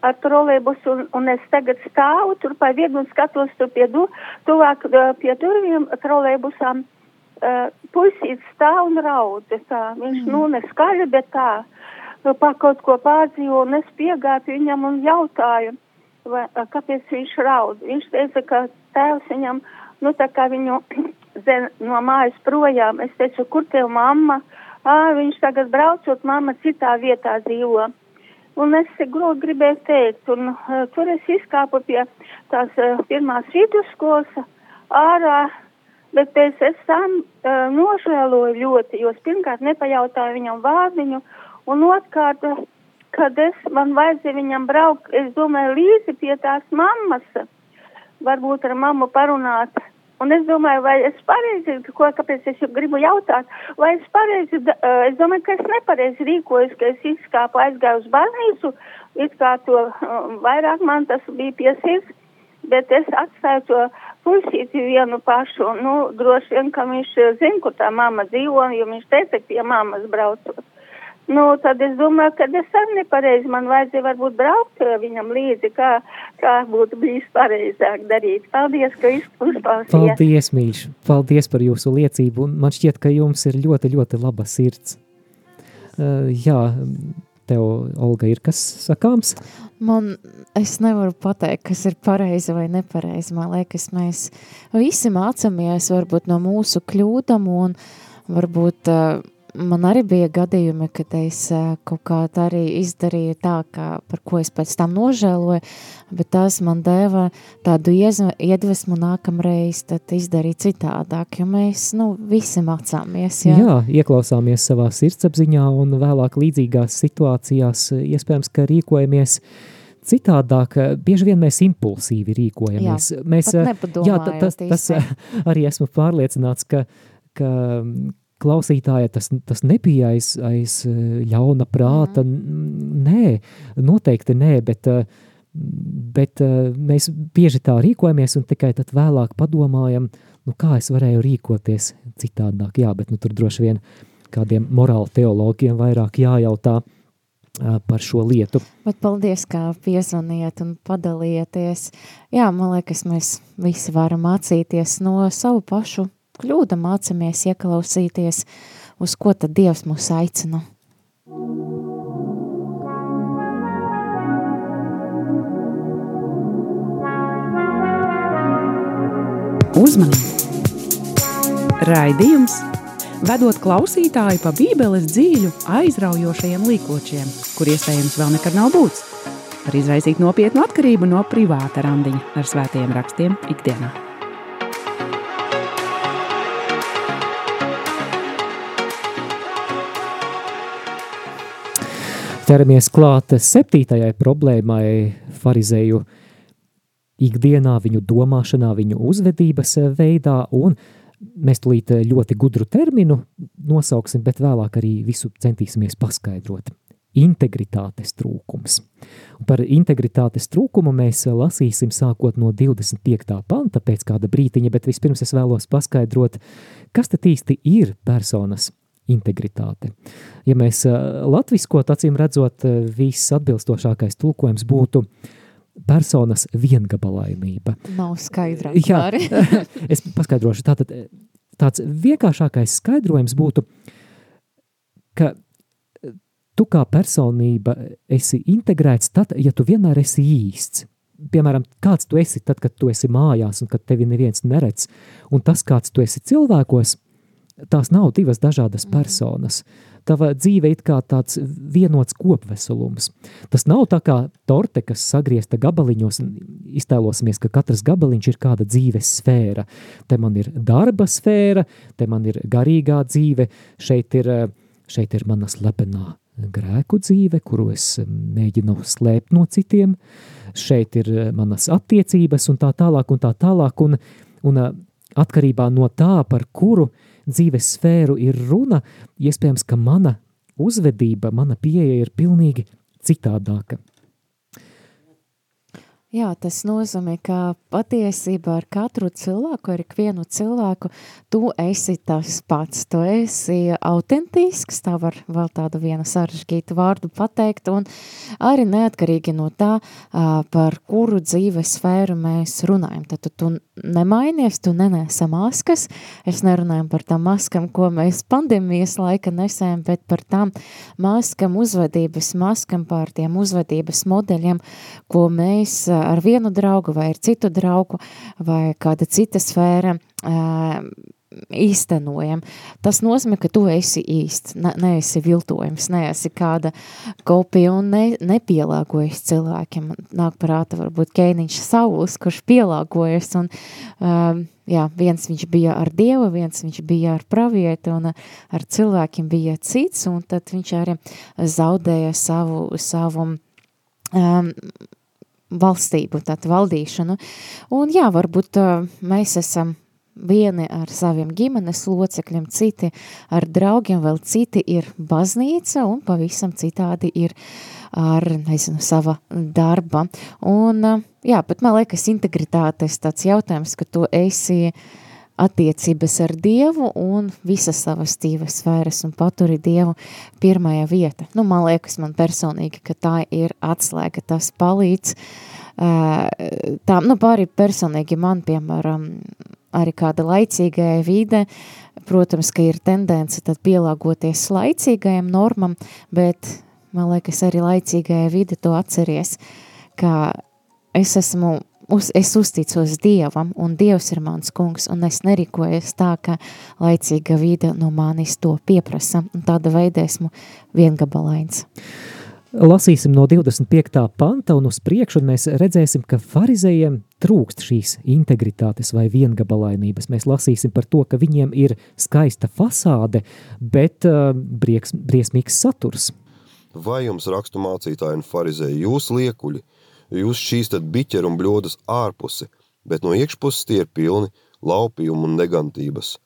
F: ar trolēbusu, un, un es tagad stāvu tur pa vienu un skatos tur pie, du, tuvāk uh, pie durvīm trolēbusām. Uh, puisīts stāv un raud, tā, viņš, mm. nu, neskaļi, bet tā, nu, pa kaut ko pārdzīvo, un es piegāju pie viņam un jautāju, vai, kāpēc viņš raud. Viņš teica, ka tēvs viņam, nu, tā kā viņu zen no mājas projām, es teicu, kur tev mamma? Ā, viņš tagad braucot, mamma citā vietā dzīvo. Un es grūti gribēju teikt, un uh, tur es izkāpu pie tās uh, pirmās vidusskolas ārā, bet pēc es tam uh, nožēloju ļoti, jo es pirmkārt nepajautāju viņam vārdiņu, un otrkārt, uh, kad es, man vajadzēja viņam braukt, es domāju, līdzi pie tās mammas, varbūt ar mammu parunāt. Un es domāju, vai es pareizi, ko, kāpēc es gribu jautāt, vai es pareizi, es domāju, ka es nepareizi rīkojos, ka es izkāpu aizgāju uz baznīcu, it kā to vairāk man tas bija piesīts, bet es atstāju to puisīti vienu pašu, nu, droši vien, ka viņš zina, kur tā mamma dzīvo, jo viņš teica, ka pie mammas braucot. Nu, tad es domāju, ka es arī nepareizi, man vajadzēja varbūt braukt eh, viņam līdzi, kā, kā būtu bijis pareizāk darīt. Paldies, ka uzklausījāt.
A: Paldies, mīļš! Paldies par jūsu liecību. un Man šķiet, ka jums ir ļoti, ļoti laba sirds. Uh, jā, tev, Olga, ir kas sakāms?
C: Man, es nevaru pateikt, kas ir pareizi vai nepareizi. Man liekas, mēs visi mācāmies varbūt no mūsu kļūdām, un varbūt uh, man arī bija gadījumi, kad es kaut kā tā arī izdarīju tā, kā, par ko es pēc tam nožēloju, bet tas man deva tādu iedvesmu nākamreiz tad izdarīt citādāk, jo mēs, nu, visi mācāmies, jā.
A: Jā, ieklausāmies savā sirdsapziņā un vēlāk līdzīgās situācijās iespējams, ka rīkojamies citādāk. Bieži vien mēs impulsīvi rīkojamies.
C: Jā,
A: mēs, jā, tas, tas arī esmu pārliecināts, ka, ka klausītāja tas, tas nebija aiz, aiz eh, ļauna prāta. Mm. Nē, noteikti nē, bet, eh, bet eh, mēs bieži tā rīkojamies un tikai tad vēlāk padomājam, nu kā es varēju rīkoties citādāk. Jā, bet nu, tur droši vien kādiem morāla teologiem vairāk jājautā par šo lietu.
C: Bet paldies, kā piezvanījāt un padalījāties. Jā, man liekas, mēs visi varam mācīties no savu pašu kļūda, mācāmies ieklausīties, uz ko tad Dievs mūs aicina.
B: Uzmanību! Raidījums! Vedot klausītāju pa Bībeles dzīļu, aizraujošajiem līkločiem, kur iespējams vēl nekad nav būts, var izraisīt nopietnu atkarību no privāta randiņa ar svētajiem rakstiem ikdienā.
A: Ķeramies klāt septītajai problēmai farizēju ikdienā, viņu domāšanā, viņu uzvedības veidā, un mēs tulīt ļoti gudru terminu nosauksim, bet vēlāk arī visu centīsimies paskaidrot. Integritātes trūkums. Un par integritātes trūkumu mēs lasīsim sākot no 25. panta pēc kāda brītiņa, bet vispirms es vēlos paskaidrot, kas tad īsti ir personas integritāte. Ja mēs latviskot acīm redzot, viss atbilstošākais tulkojums būtu personas viengabalainība.
C: Nav skaidrāk.
A: Jā, es paskaidrošu. Tātad tāds vienkāršākais skaidrojums būtu, ka tu kā personība esi integrēts tad, ja tu vienmēr esi īsts. Piemēram, kāds tu esi tad, kad tu esi mājās un kad tevi neviens neredz, un tas, kāds tu esi cilvēkos – tās nav divas dažādas mhm. personas. Tava dzīve ir kā tāds vienots kopveselums. Tas nav tā kā torte, kas sagriezta gabaliņos, un iztēlosimies, ka katrs gabaliņš ir kāda dzīves sfēra. Te man ir darba sfēra, te man ir garīgā dzīve, šeit ir, šeit ir mana slepenā grēku dzīve, kuru es mēģinu slēpt no citiem, šeit ir manas attiecības un tā tālāk un tā tālāk, un, un atkarībā no tā, par kuru uh, dzīves sfēru ir runa, iespējams, ka mana uzvedība, mana pieeja ir pilnīgi citādāka.
C: Jā, tas nozīmē, ka patiesībā ar katru cilvēku, ar ikvienu cilvēku, tu esi tas pats, tu esi autentisks, tā var vēl tādu vienu sarežģītu vārdu pateikt, un arī neatkarīgi no tā, par kuru dzīves sfēru mēs runājam. Tad tu, nemainies, tu nenēsa maskas, es nerunāju par tām maskam, ko mēs pandēmijas laika nesējam, bet par tām maskam, uzvedības maskam, pār tiem uzvedības modeļiem, ko mēs ar vienu draugu vai ar citu draugu vai kāda cita sfēra īstenojam. Tas nozīmē, ka tu esi īsts, ne, neesi viltojums, neesi kāda kopija un ne, nepielāgojas cilvēkiem. Nāk prāta varbūt Keiniņš Saulis, kurš pielāgojas un um, jā, viens viņš bija ar Dievu, viens viņš bija ar pravieti un ar cilvēkiem bija cits un tad viņš arī zaudēja savu, savu um, valstību, tātad valdīšanu. Un jā, varbūt uh, mēs esam vieni ar saviem ģimenes locekļiem, citi ar draugiem, vēl citi ir baznīca un pavisam citādi ir ar, nezinu, sava darba. Un uh, jā, bet man liekas integritātes tāds jautājums, ka tu esi uh, attiecības ar Dievu un visas savas dzīves sfēras un paturi Dievu pirmajā vieta. Nu, man liekas, man personīgi, ka tā ir atslēga, tas palīdz. Tā, nu, pārī personīgi man, piemēram, arī kāda laicīgajā vide, protams, ka ir tendence tad pielāgoties laicīgajam normam, bet man liekas, arī laicīgajā vide to atceries, ka es esmu uz, es uzticos Dievam, un Dievs ir mans kungs, un es nerīkojos tā, ka laicīga vide no manis to pieprasa, un tāda veida esmu viengabalains.
A: Lasīsim no 25. panta un uz priekšu, un mēs redzēsim, ka farizējiem trūkst šīs integritātes vai viengabalainības. Mēs lasīsim par to, ka viņiem ir skaista fasāde, bet uh, brieks, briesmīgs saturs.
D: Vai jums rakstu mācītāji un farizēji jūs liekuļi, jūs šīs tad biķeri un bļodas ārpusi, bet no iekšpuses tie ir pilni laupījumu un negantības.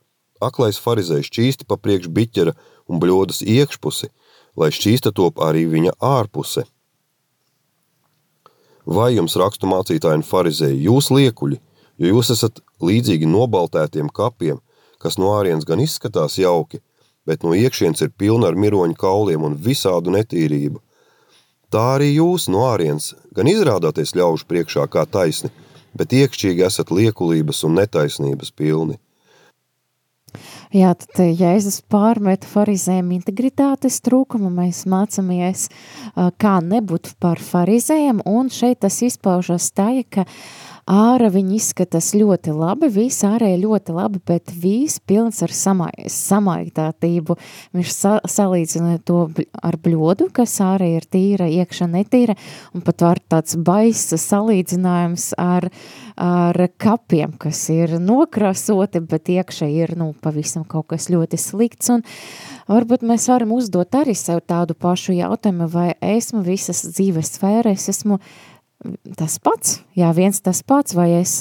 D: Aklais farizējs šķīsti pa priekš biķera un bļodas iekšpusi, lai šķīsta top arī viņa ārpuse. Vai jums rakstu mācītāji un farizēji jūs liekuļi, jo jūs esat līdzīgi nobaltētiem kapiem, kas no ārienes gan izskatās jauki, bet no iekšienes ir pilna ar miroņu kauliem un visādu netīrību – Tā arī jūs no ārienes gan izrādāties ļaužu priekšā kā taisni, bet iekšķīgi esat liekulības un netaisnības pilni.
C: Jā, tad Jēzus pārmet farizējiem integritātes trūkumu, mēs mācāmies, kā nebūt par farizējiem, un šeit tas izpaužas tā, ka uh, Ārā viņi izskatās ļoti labi, viss ārēji ļoti labi, bet viss pilns ar samaitātību. Viņš sa salīdzina to ar bļodu, kas ārēji ir tīra, iekšā netīra, un pat var tāds baisa salīdzinājums ar, ar kapiem, kas ir nokrasoti, bet iekšā ir, nu, pavisam kaut kas ļoti slikts, un varbūt mēs varam uzdot arī sev tādu pašu jautājumu, vai esmu visas dzīves sfēras, esmu tas pats, jā, viens tas pats, vai es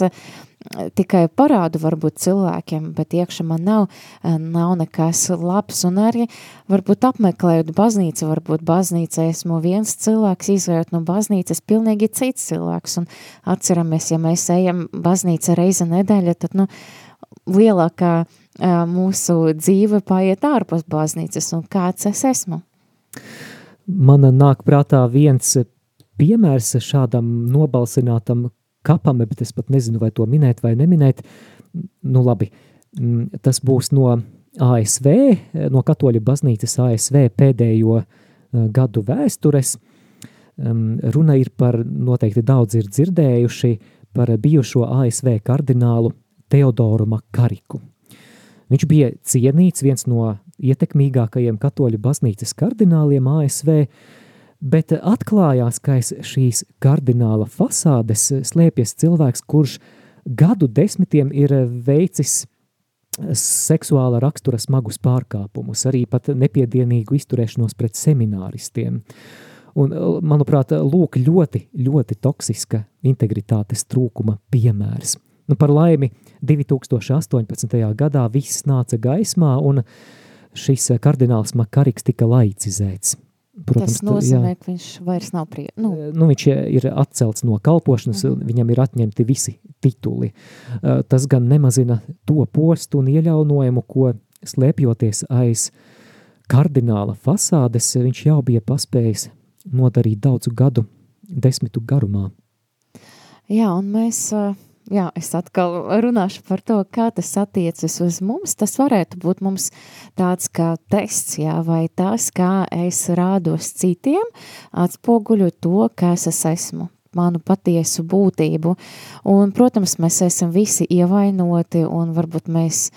C: tikai parādu varbūt cilvēkiem, bet iekšā man nav, nav nekas labs, un arī varbūt apmeklējot baznīcu, varbūt baznīca esmu viens cilvēks, izvērot no baznīcas pilnīgi cits cilvēks, un atceramies, ja mēs ejam baznīca reize nedēļa, tad, nu, lielākā mūsu dzīve paiet ārpus baznīcas, un kāds es esmu?
A: Man nāk prātā viens piemērs šādam nobalsinātam kapam, bet es pat nezinu, vai to minēt vai neminēt. Nu, labi, mm, tas būs no ASV, no Katoļu baznīcas ASV pēdējo eh, gadu vēstures. Runa ir par, noteikti daudz ir dzirdējuši, par bijušo ASV kardinālu Teodoru Makariku. Viņš bija cienīts viens no ietekmīgākajiem katoļu baznīcas kardināliem ASV, bet atklājās, ka aiz šīs kardināla fasādes slēpjas cilvēks, kurš gadu desmitiem ir veicis seksuāla rakstura smagus pārkāpumus, arī pat nepiedienīgu izturēšanos pret semināristiem. Un, manuprāt, lūk, ļoti, ļoti toksiska integritātes trūkuma piemērs. Nu, par laimi, 2018. gadā viss nāca gaismā, un šis kardināls Makariks tika laicizēts.
C: Protams, Tas nozīmē, jā, ka viņš vairs nav prie... Nu.
A: Nu, viņš ir atcelts no kalpošanas, mm -hmm. viņam ir atņemti visi tituli. Tas gan nemazina to postu un ieļaunojumu, ko slēpjoties aiz kardināla fasādes, viņš jau bija paspējis nodarīt daudzu gadu desmitu garumā.
C: Jā, un mēs uh, jā, es atkal runāšu par to, kā tas attiecas uz mums. Tas varētu būt mums tāds kā tests, jā, vai tas, kā es rādos citiem, atspoguļo to, kas es esmu manu patiesu būtību. Un, protams, mēs esam visi ievainoti un varbūt mēs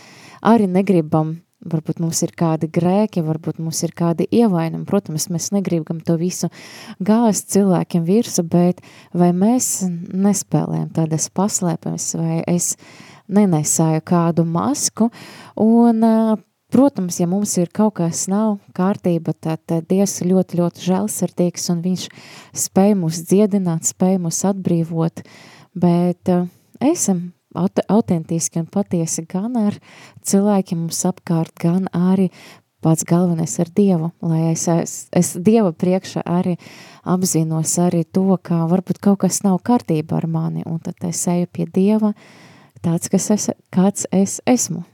C: arī negribam varbūt mums ir kādi grēki, varbūt mums ir kādi ievainumi. Protams, mēs negribam to visu gāzt cilvēkiem virsu, bet vai mēs nespēlējam tādas paslēpes, vai es nenesāju kādu masku, un, protams, ja mums ir kaut kas nav kārtība, tad Dievs ir ļoti, ļoti žēlsirdīgs, un viņš spēj mūs dziedināt, spēj mūs atbrīvot, bet esam autentiski un patiesi gan ar cilvēkiem mums apkārt, gan arī pats galvenais ar Dievu, lai es, es, es Dieva priekšā arī apzinos arī to, ka varbūt kaut kas nav kārtībā ar mani, un tad es eju pie Dieva tāds, kas es, kāds es esmu.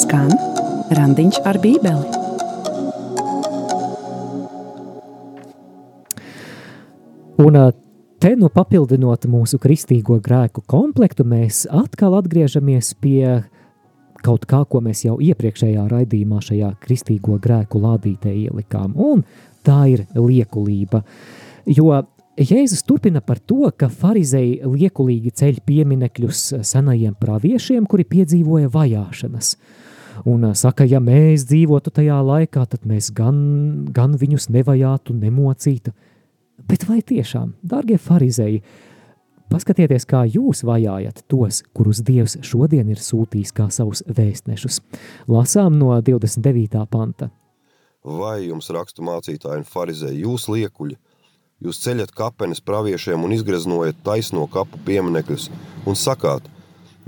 B: Skan randiņš ar bībeli.
A: Un te nu papildinot mūsu kristīgo grēku komplektu, mēs atkal atgriežamies pie kaut kā, ko mēs jau iepriekšējā raidījumā šajā kristīgo grēku lādītē ielikām, un tā ir liekulība. Jo Jēzus turpina par to, ka farizēji liekulīgi ceļ pieminekļus senajiem praviešiem, kuri piedzīvoja vajāšanas. Un saka, ja mēs dzīvotu tajā laikā, tad mēs gan, gan viņus nevajātu, nemocītu, Bet vai tiešām, darbie farizēji, paskatieties, kā jūs vajājat tos, kurus Dievs šodien ir sūtījis kā savus vēstnešus? Lasām no 29. panta.
D: Vai jums rakstu mācītāji un farizēji, jūs liekuļi, jūs ceļat kapenes praviešiem un izgreznojat taisno kapu pieminekļus un sakāt,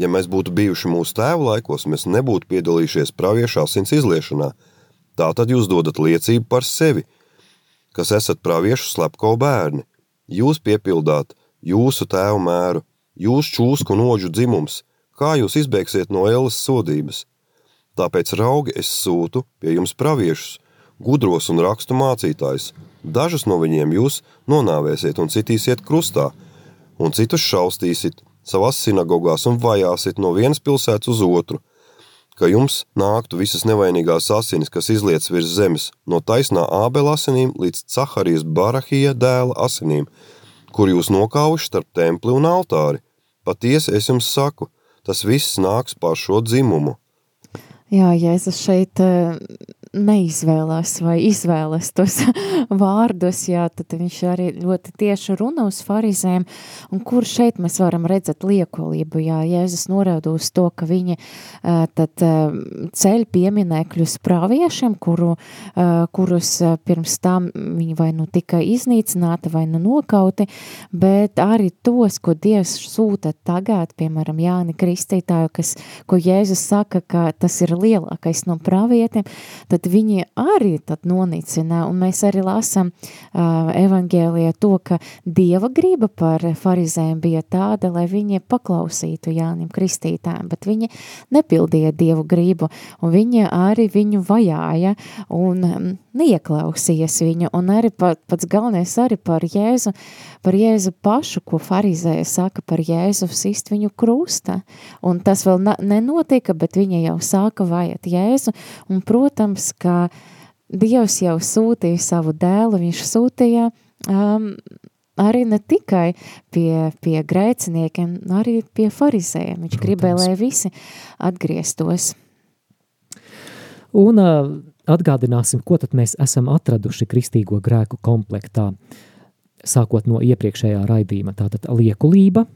D: ja mēs būtu bijuši mūsu tēvu laikos, mēs nebūtu piedalījušies praviešu asins izliešanā. Tā tad jūs dodat liecību par sevi – kas esat praviešu slepko bērni. Jūs piepildāt jūsu tēvu mēru, jūs čūsku noģu dzimums, kā jūs izbēgsiet no ēles sodības. Tāpēc raugi es sūtu pie jums praviešus, gudros un rakstu mācītājus. Dažus no viņiem jūs nonāvēsiet un citīsiet krustā, un citus šaustīsiet savās sinagogās un vajāsiet no vienas pilsētas uz otru – ka jums nāktu visas nevainīgās asinis, kas izlietas virs zemes, no taisnā ābela asinīm līdz Caharijas Barahija dēla asinīm, kur jūs nokauši starp templi un altāri. Patiesi es jums saku, tas viss nāks pār šo dzimumu.
C: Jā, Jēzus šeit eh, neizvēlās vai izvēlas tos vārdus, jā, tad viņš arī ļoti tieši runa uz farizēm, un kur šeit mēs varam redzēt liekolību, jā, Jēzus norāda uz to, ka viņi tad ceļ pieminēkļus prāviešiem, kuru, kurus pirms tam viņi vai nu tika iznīcināti vai nu nokauti, bet arī tos, ko Dievs sūta tagad, piemēram, Jāni Kristītāju, kas, ko Jēzus saka, ka tas ir lielākais no pravietiem, tad viņi arī tad nonicina, un mēs arī lasam uh, evangēlijā to, ka Dieva griba par farizēm bija tāda, lai viņi paklausītu Jānim Kristītājiem, bet viņi nepildīja Dievu gribu, un viņi arī viņu vajāja un um, neieklausījās viņu, un arī pat, pats galvenais arī par Jēzu, par Jēzu pašu, ko farizēja saka par Jēzu sist viņu krusta, un tas vēl nenotika, bet viņa jau sāka vajat Jēzu, un protams, ka Dievs jau sūtīja savu dēlu, viņš sūtīja um, arī ne tikai pie, pie grēciniekiem, arī pie farizējiem. Viņš Protams. gribēja, lai visi atgrieztos.
A: Un uh, atgādināsim, ko tad mēs esam atraduši kristīgo grēku komplektā, sākot no iepriekšējā raidījuma. Tātad liekulība,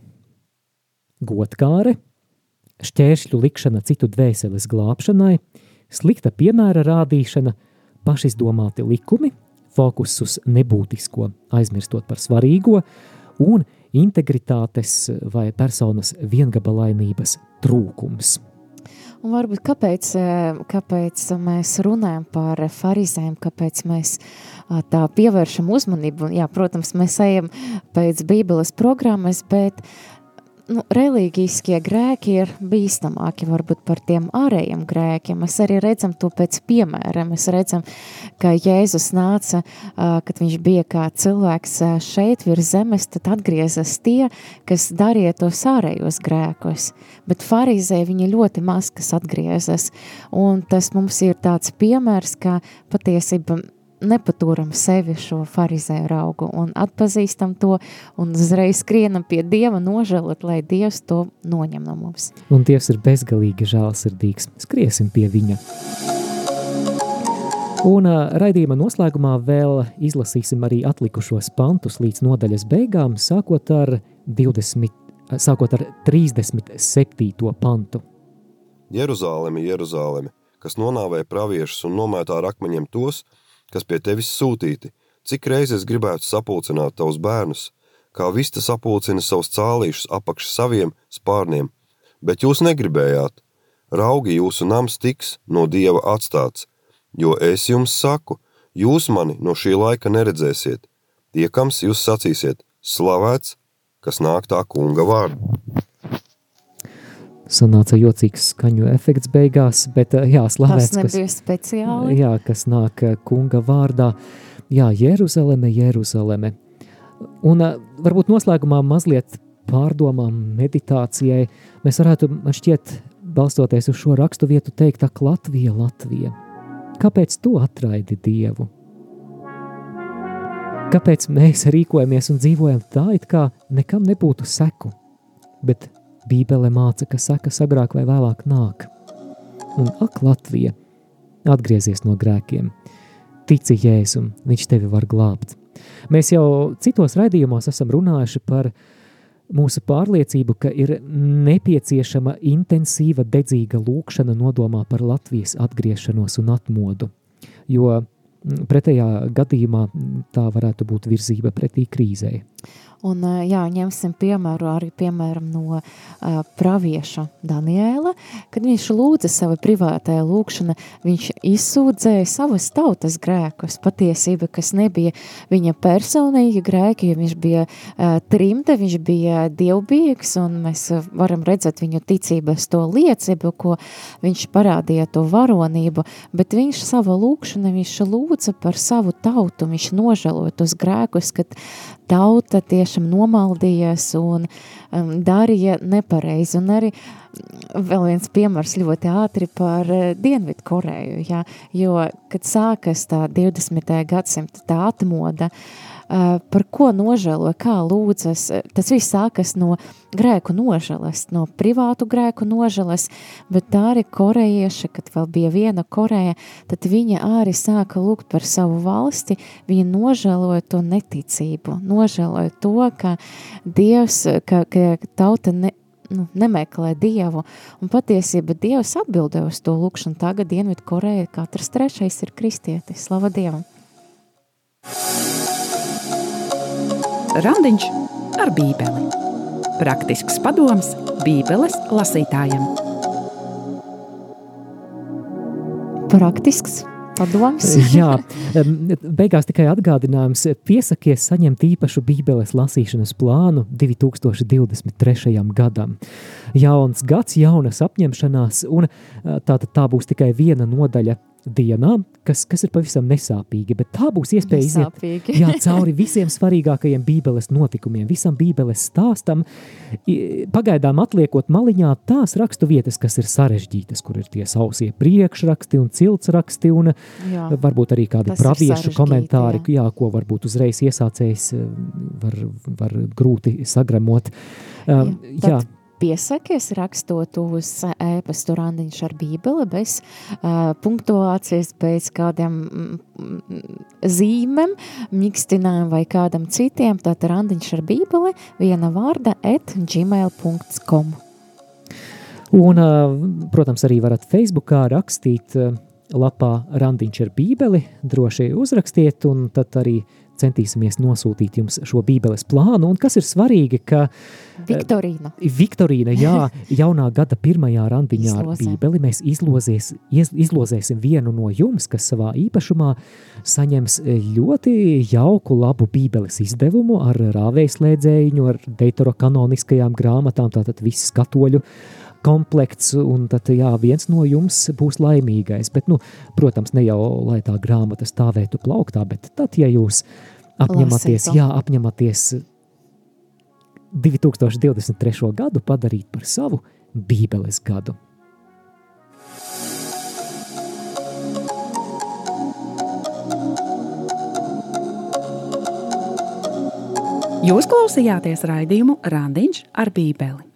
A: godkāre, šķēršļu likšana citu dvēseles glābšanai, slikta piemēra rādīšana, pašizdomāti likumi, fokus uz nebūtisko, aizmirstot par svarīgo, un integritātes vai personas viengabalainības trūkums.
C: Un varbūt kāpēc, kāpēc mēs runājam par farizēm, kāpēc mēs tā pievēršam uzmanību. Jā, protams, mēs ejam pēc bībeles programmas, bet uh, nu, reliģiskie grēki ir bīstamāki varbūt par tiem ārējiem grēkiem. Mēs arī redzam to pēc piemēra. Mēs redzam, ka Jēzus nāca, kad viņš bija kā cilvēks šeit virs zemes, tad atgriezas tie, kas darīja tos ārējos grēkus. Bet farizē viņi ļoti maz, kas atgriezas. Un tas mums ir tāds piemērs, ka patiesība nepaturam sevi šo farizēju raugu un atpazīstam to un uzreiz skrienam pie Dieva nožēlot, lai Dievs to noņem no mums.
A: Un Dievs ir bezgalīgi žālsirdīgs. Skriesim pie viņa. Un raidījuma noslēgumā vēl izlasīsim arī atlikušos pantus līdz nodaļas beigām, sākot ar, 20, sākot ar 37. pantu.
D: Jeruzālemi, Jeruzālemi, kas nonāvēja praviešus un nomētā ar akmeņiem tos, kas pie tevis sūtīti, cik reizes gribētu sapulcināt tavus bērnus, kā vista sapulcina savus cālīšus apakš saviem spārniem, bet jūs negribējāt. Raugi jūsu nams tiks no Dieva atstāts, jo es jums saku, jūs mani no šī laika neredzēsiet. Tiekams jūs sacīsiet, slavēts, kas nāk tā kunga vārdu
A: sanāca jocīgs skaņu efekts beigās, bet jā, slavēts,
C: Tas nebija
A: kas,
C: speciāli.
A: Jā, kas nāk kunga vārdā. Jā, Jeruzaleme, Jeruzaleme. Un varbūt noslēgumā mazliet pārdomām, meditācijai, mēs varētu, man šķiet, balstoties uz šo rakstu vietu, teikt, ak, Latvija, Latvija. Kāpēc tu atraidi Dievu? Kāpēc mēs rīkojamies un dzīvojam tā, it kā nekam nebūtu seku, bet Bībele māca, ka sekas agrāk vai vēlāk nāk. Un ak, Latvija, atgriezies no grēkiem, tici Jēzum, viņš tevi var glābt. Mēs jau citos raidījumos esam runājuši par mūsu pārliecību, ka ir nepieciešama intensīva, dedzīga lūkšana nodomā par Latvijas atgriešanos un atmodu, jo pretējā gadījumā tā varētu būt virzība pretī krīzei.
C: Un, jā, ņemsim piemēru arī piemēram no uh, pravieša Daniela, kad viņš lūdza savu privātajā lūkšana, viņš izsūdzēja savas tautas grēkus, patiesība, kas nebija viņa personīgi grēki, jo viņš bija uh, trimte, viņš bija dievbīgs, un mēs varam redzēt viņu ticības to liecību, ko viņš parādīja to varonību, bet viņš savu lūkšanu, viņš lūdza par savu tautu, viņš nožēloja tos grēkus, kad tauta tiešām nomaldījās un um, darīja nepareizi. Un arī mm, vēl viens piemērs ļoti ātri par uh, Dienvidu Koreju, ja, jo, kad sākas tā 20. gadsimta tā atmoda, uh, par ko nožēlo, kā lūdzas. Tas viss sākas no grēku nožēlas, no privātu grēku nožēlas, bet tā arī korejieša, kad vēl bija viena Koreja, tad viņa arī sāka lūgt par savu valsti, viņa nožēloja to neticību, nožēloja to, ka Dievs, ka, ka tauta ne, nu, nemeklē Dievu, un patiesība Dievs atbildē uz to lūkšanu. Tagad Dienvidu Koreja katrs trešais ir kristietis. Slava Dievam!
B: Randiņš ar bībeli. Praktisks padoms bībeles lasītājiem.
C: Praktisks padoms.
A: Jā, beigās tikai atgādinājums. Piesakies saņemt īpašu Bībeles lasīšanas plānu 2023. gadam. Jauns gads, jaunas apņemšanās, un tā, tā būs tikai viena nodaļa dienā, kas, kas ir pavisam nesāpīgi, bet tā būs iespēja iziet jā, cauri visiem svarīgākajiem Bībeles notikumiem, visam Bībeles stāstam, pagaidām atliekot maliņā tās rakstu vietas, kas ir sarežģītas, kur ir tie sausie priekšraksti un ciltsraksti un jā, varbūt arī kādi praviešu komentāri, jā. Jā, ko varbūt uzreiz iesācējs eh, var, var grūti sagramot. Jā, um, jā,
C: piesakies rakstot uz e-pastu randiņš ar bībeli bez uh, punktuācijas, bez kādiem mm, zīmēm, mikstinājumiem vai kādam citiem, tad randiņš ar bībeli viena vārda at gmail.com.
A: Un, uh, protams, arī varat Facebookā rakstīt uh, lapā randiņš ar bībeli, droši uzrakstiet un tad arī centīsimies nosūtīt jums šo bībeles plānu. Un kas ir svarīgi, ka
C: Viktorīna,
A: Viktorīna jā, jaunā gada pirmajā randiņā ar bībeli mēs izlozēs, iz, izlozēsim vienu no jums, kas savā īpašumā saņems ļoti jauku, labu bībeles izdevumu ar rāvējslēdzējiņu, ar deitoro kanoniskajām grāmatām, tātad viss katoļu komplekts, un tad jā, viens no jums būs laimīgais. Bet, nu, protams, ne jau lai tā grāmata stāvētu plauktā, bet tad, ja jūs apņematies, jā, apņematies 2023. gadu padarīt par savu Bībeles gadu.
B: Jūs klausījāties raidījumu Randiņš ar Bībeli.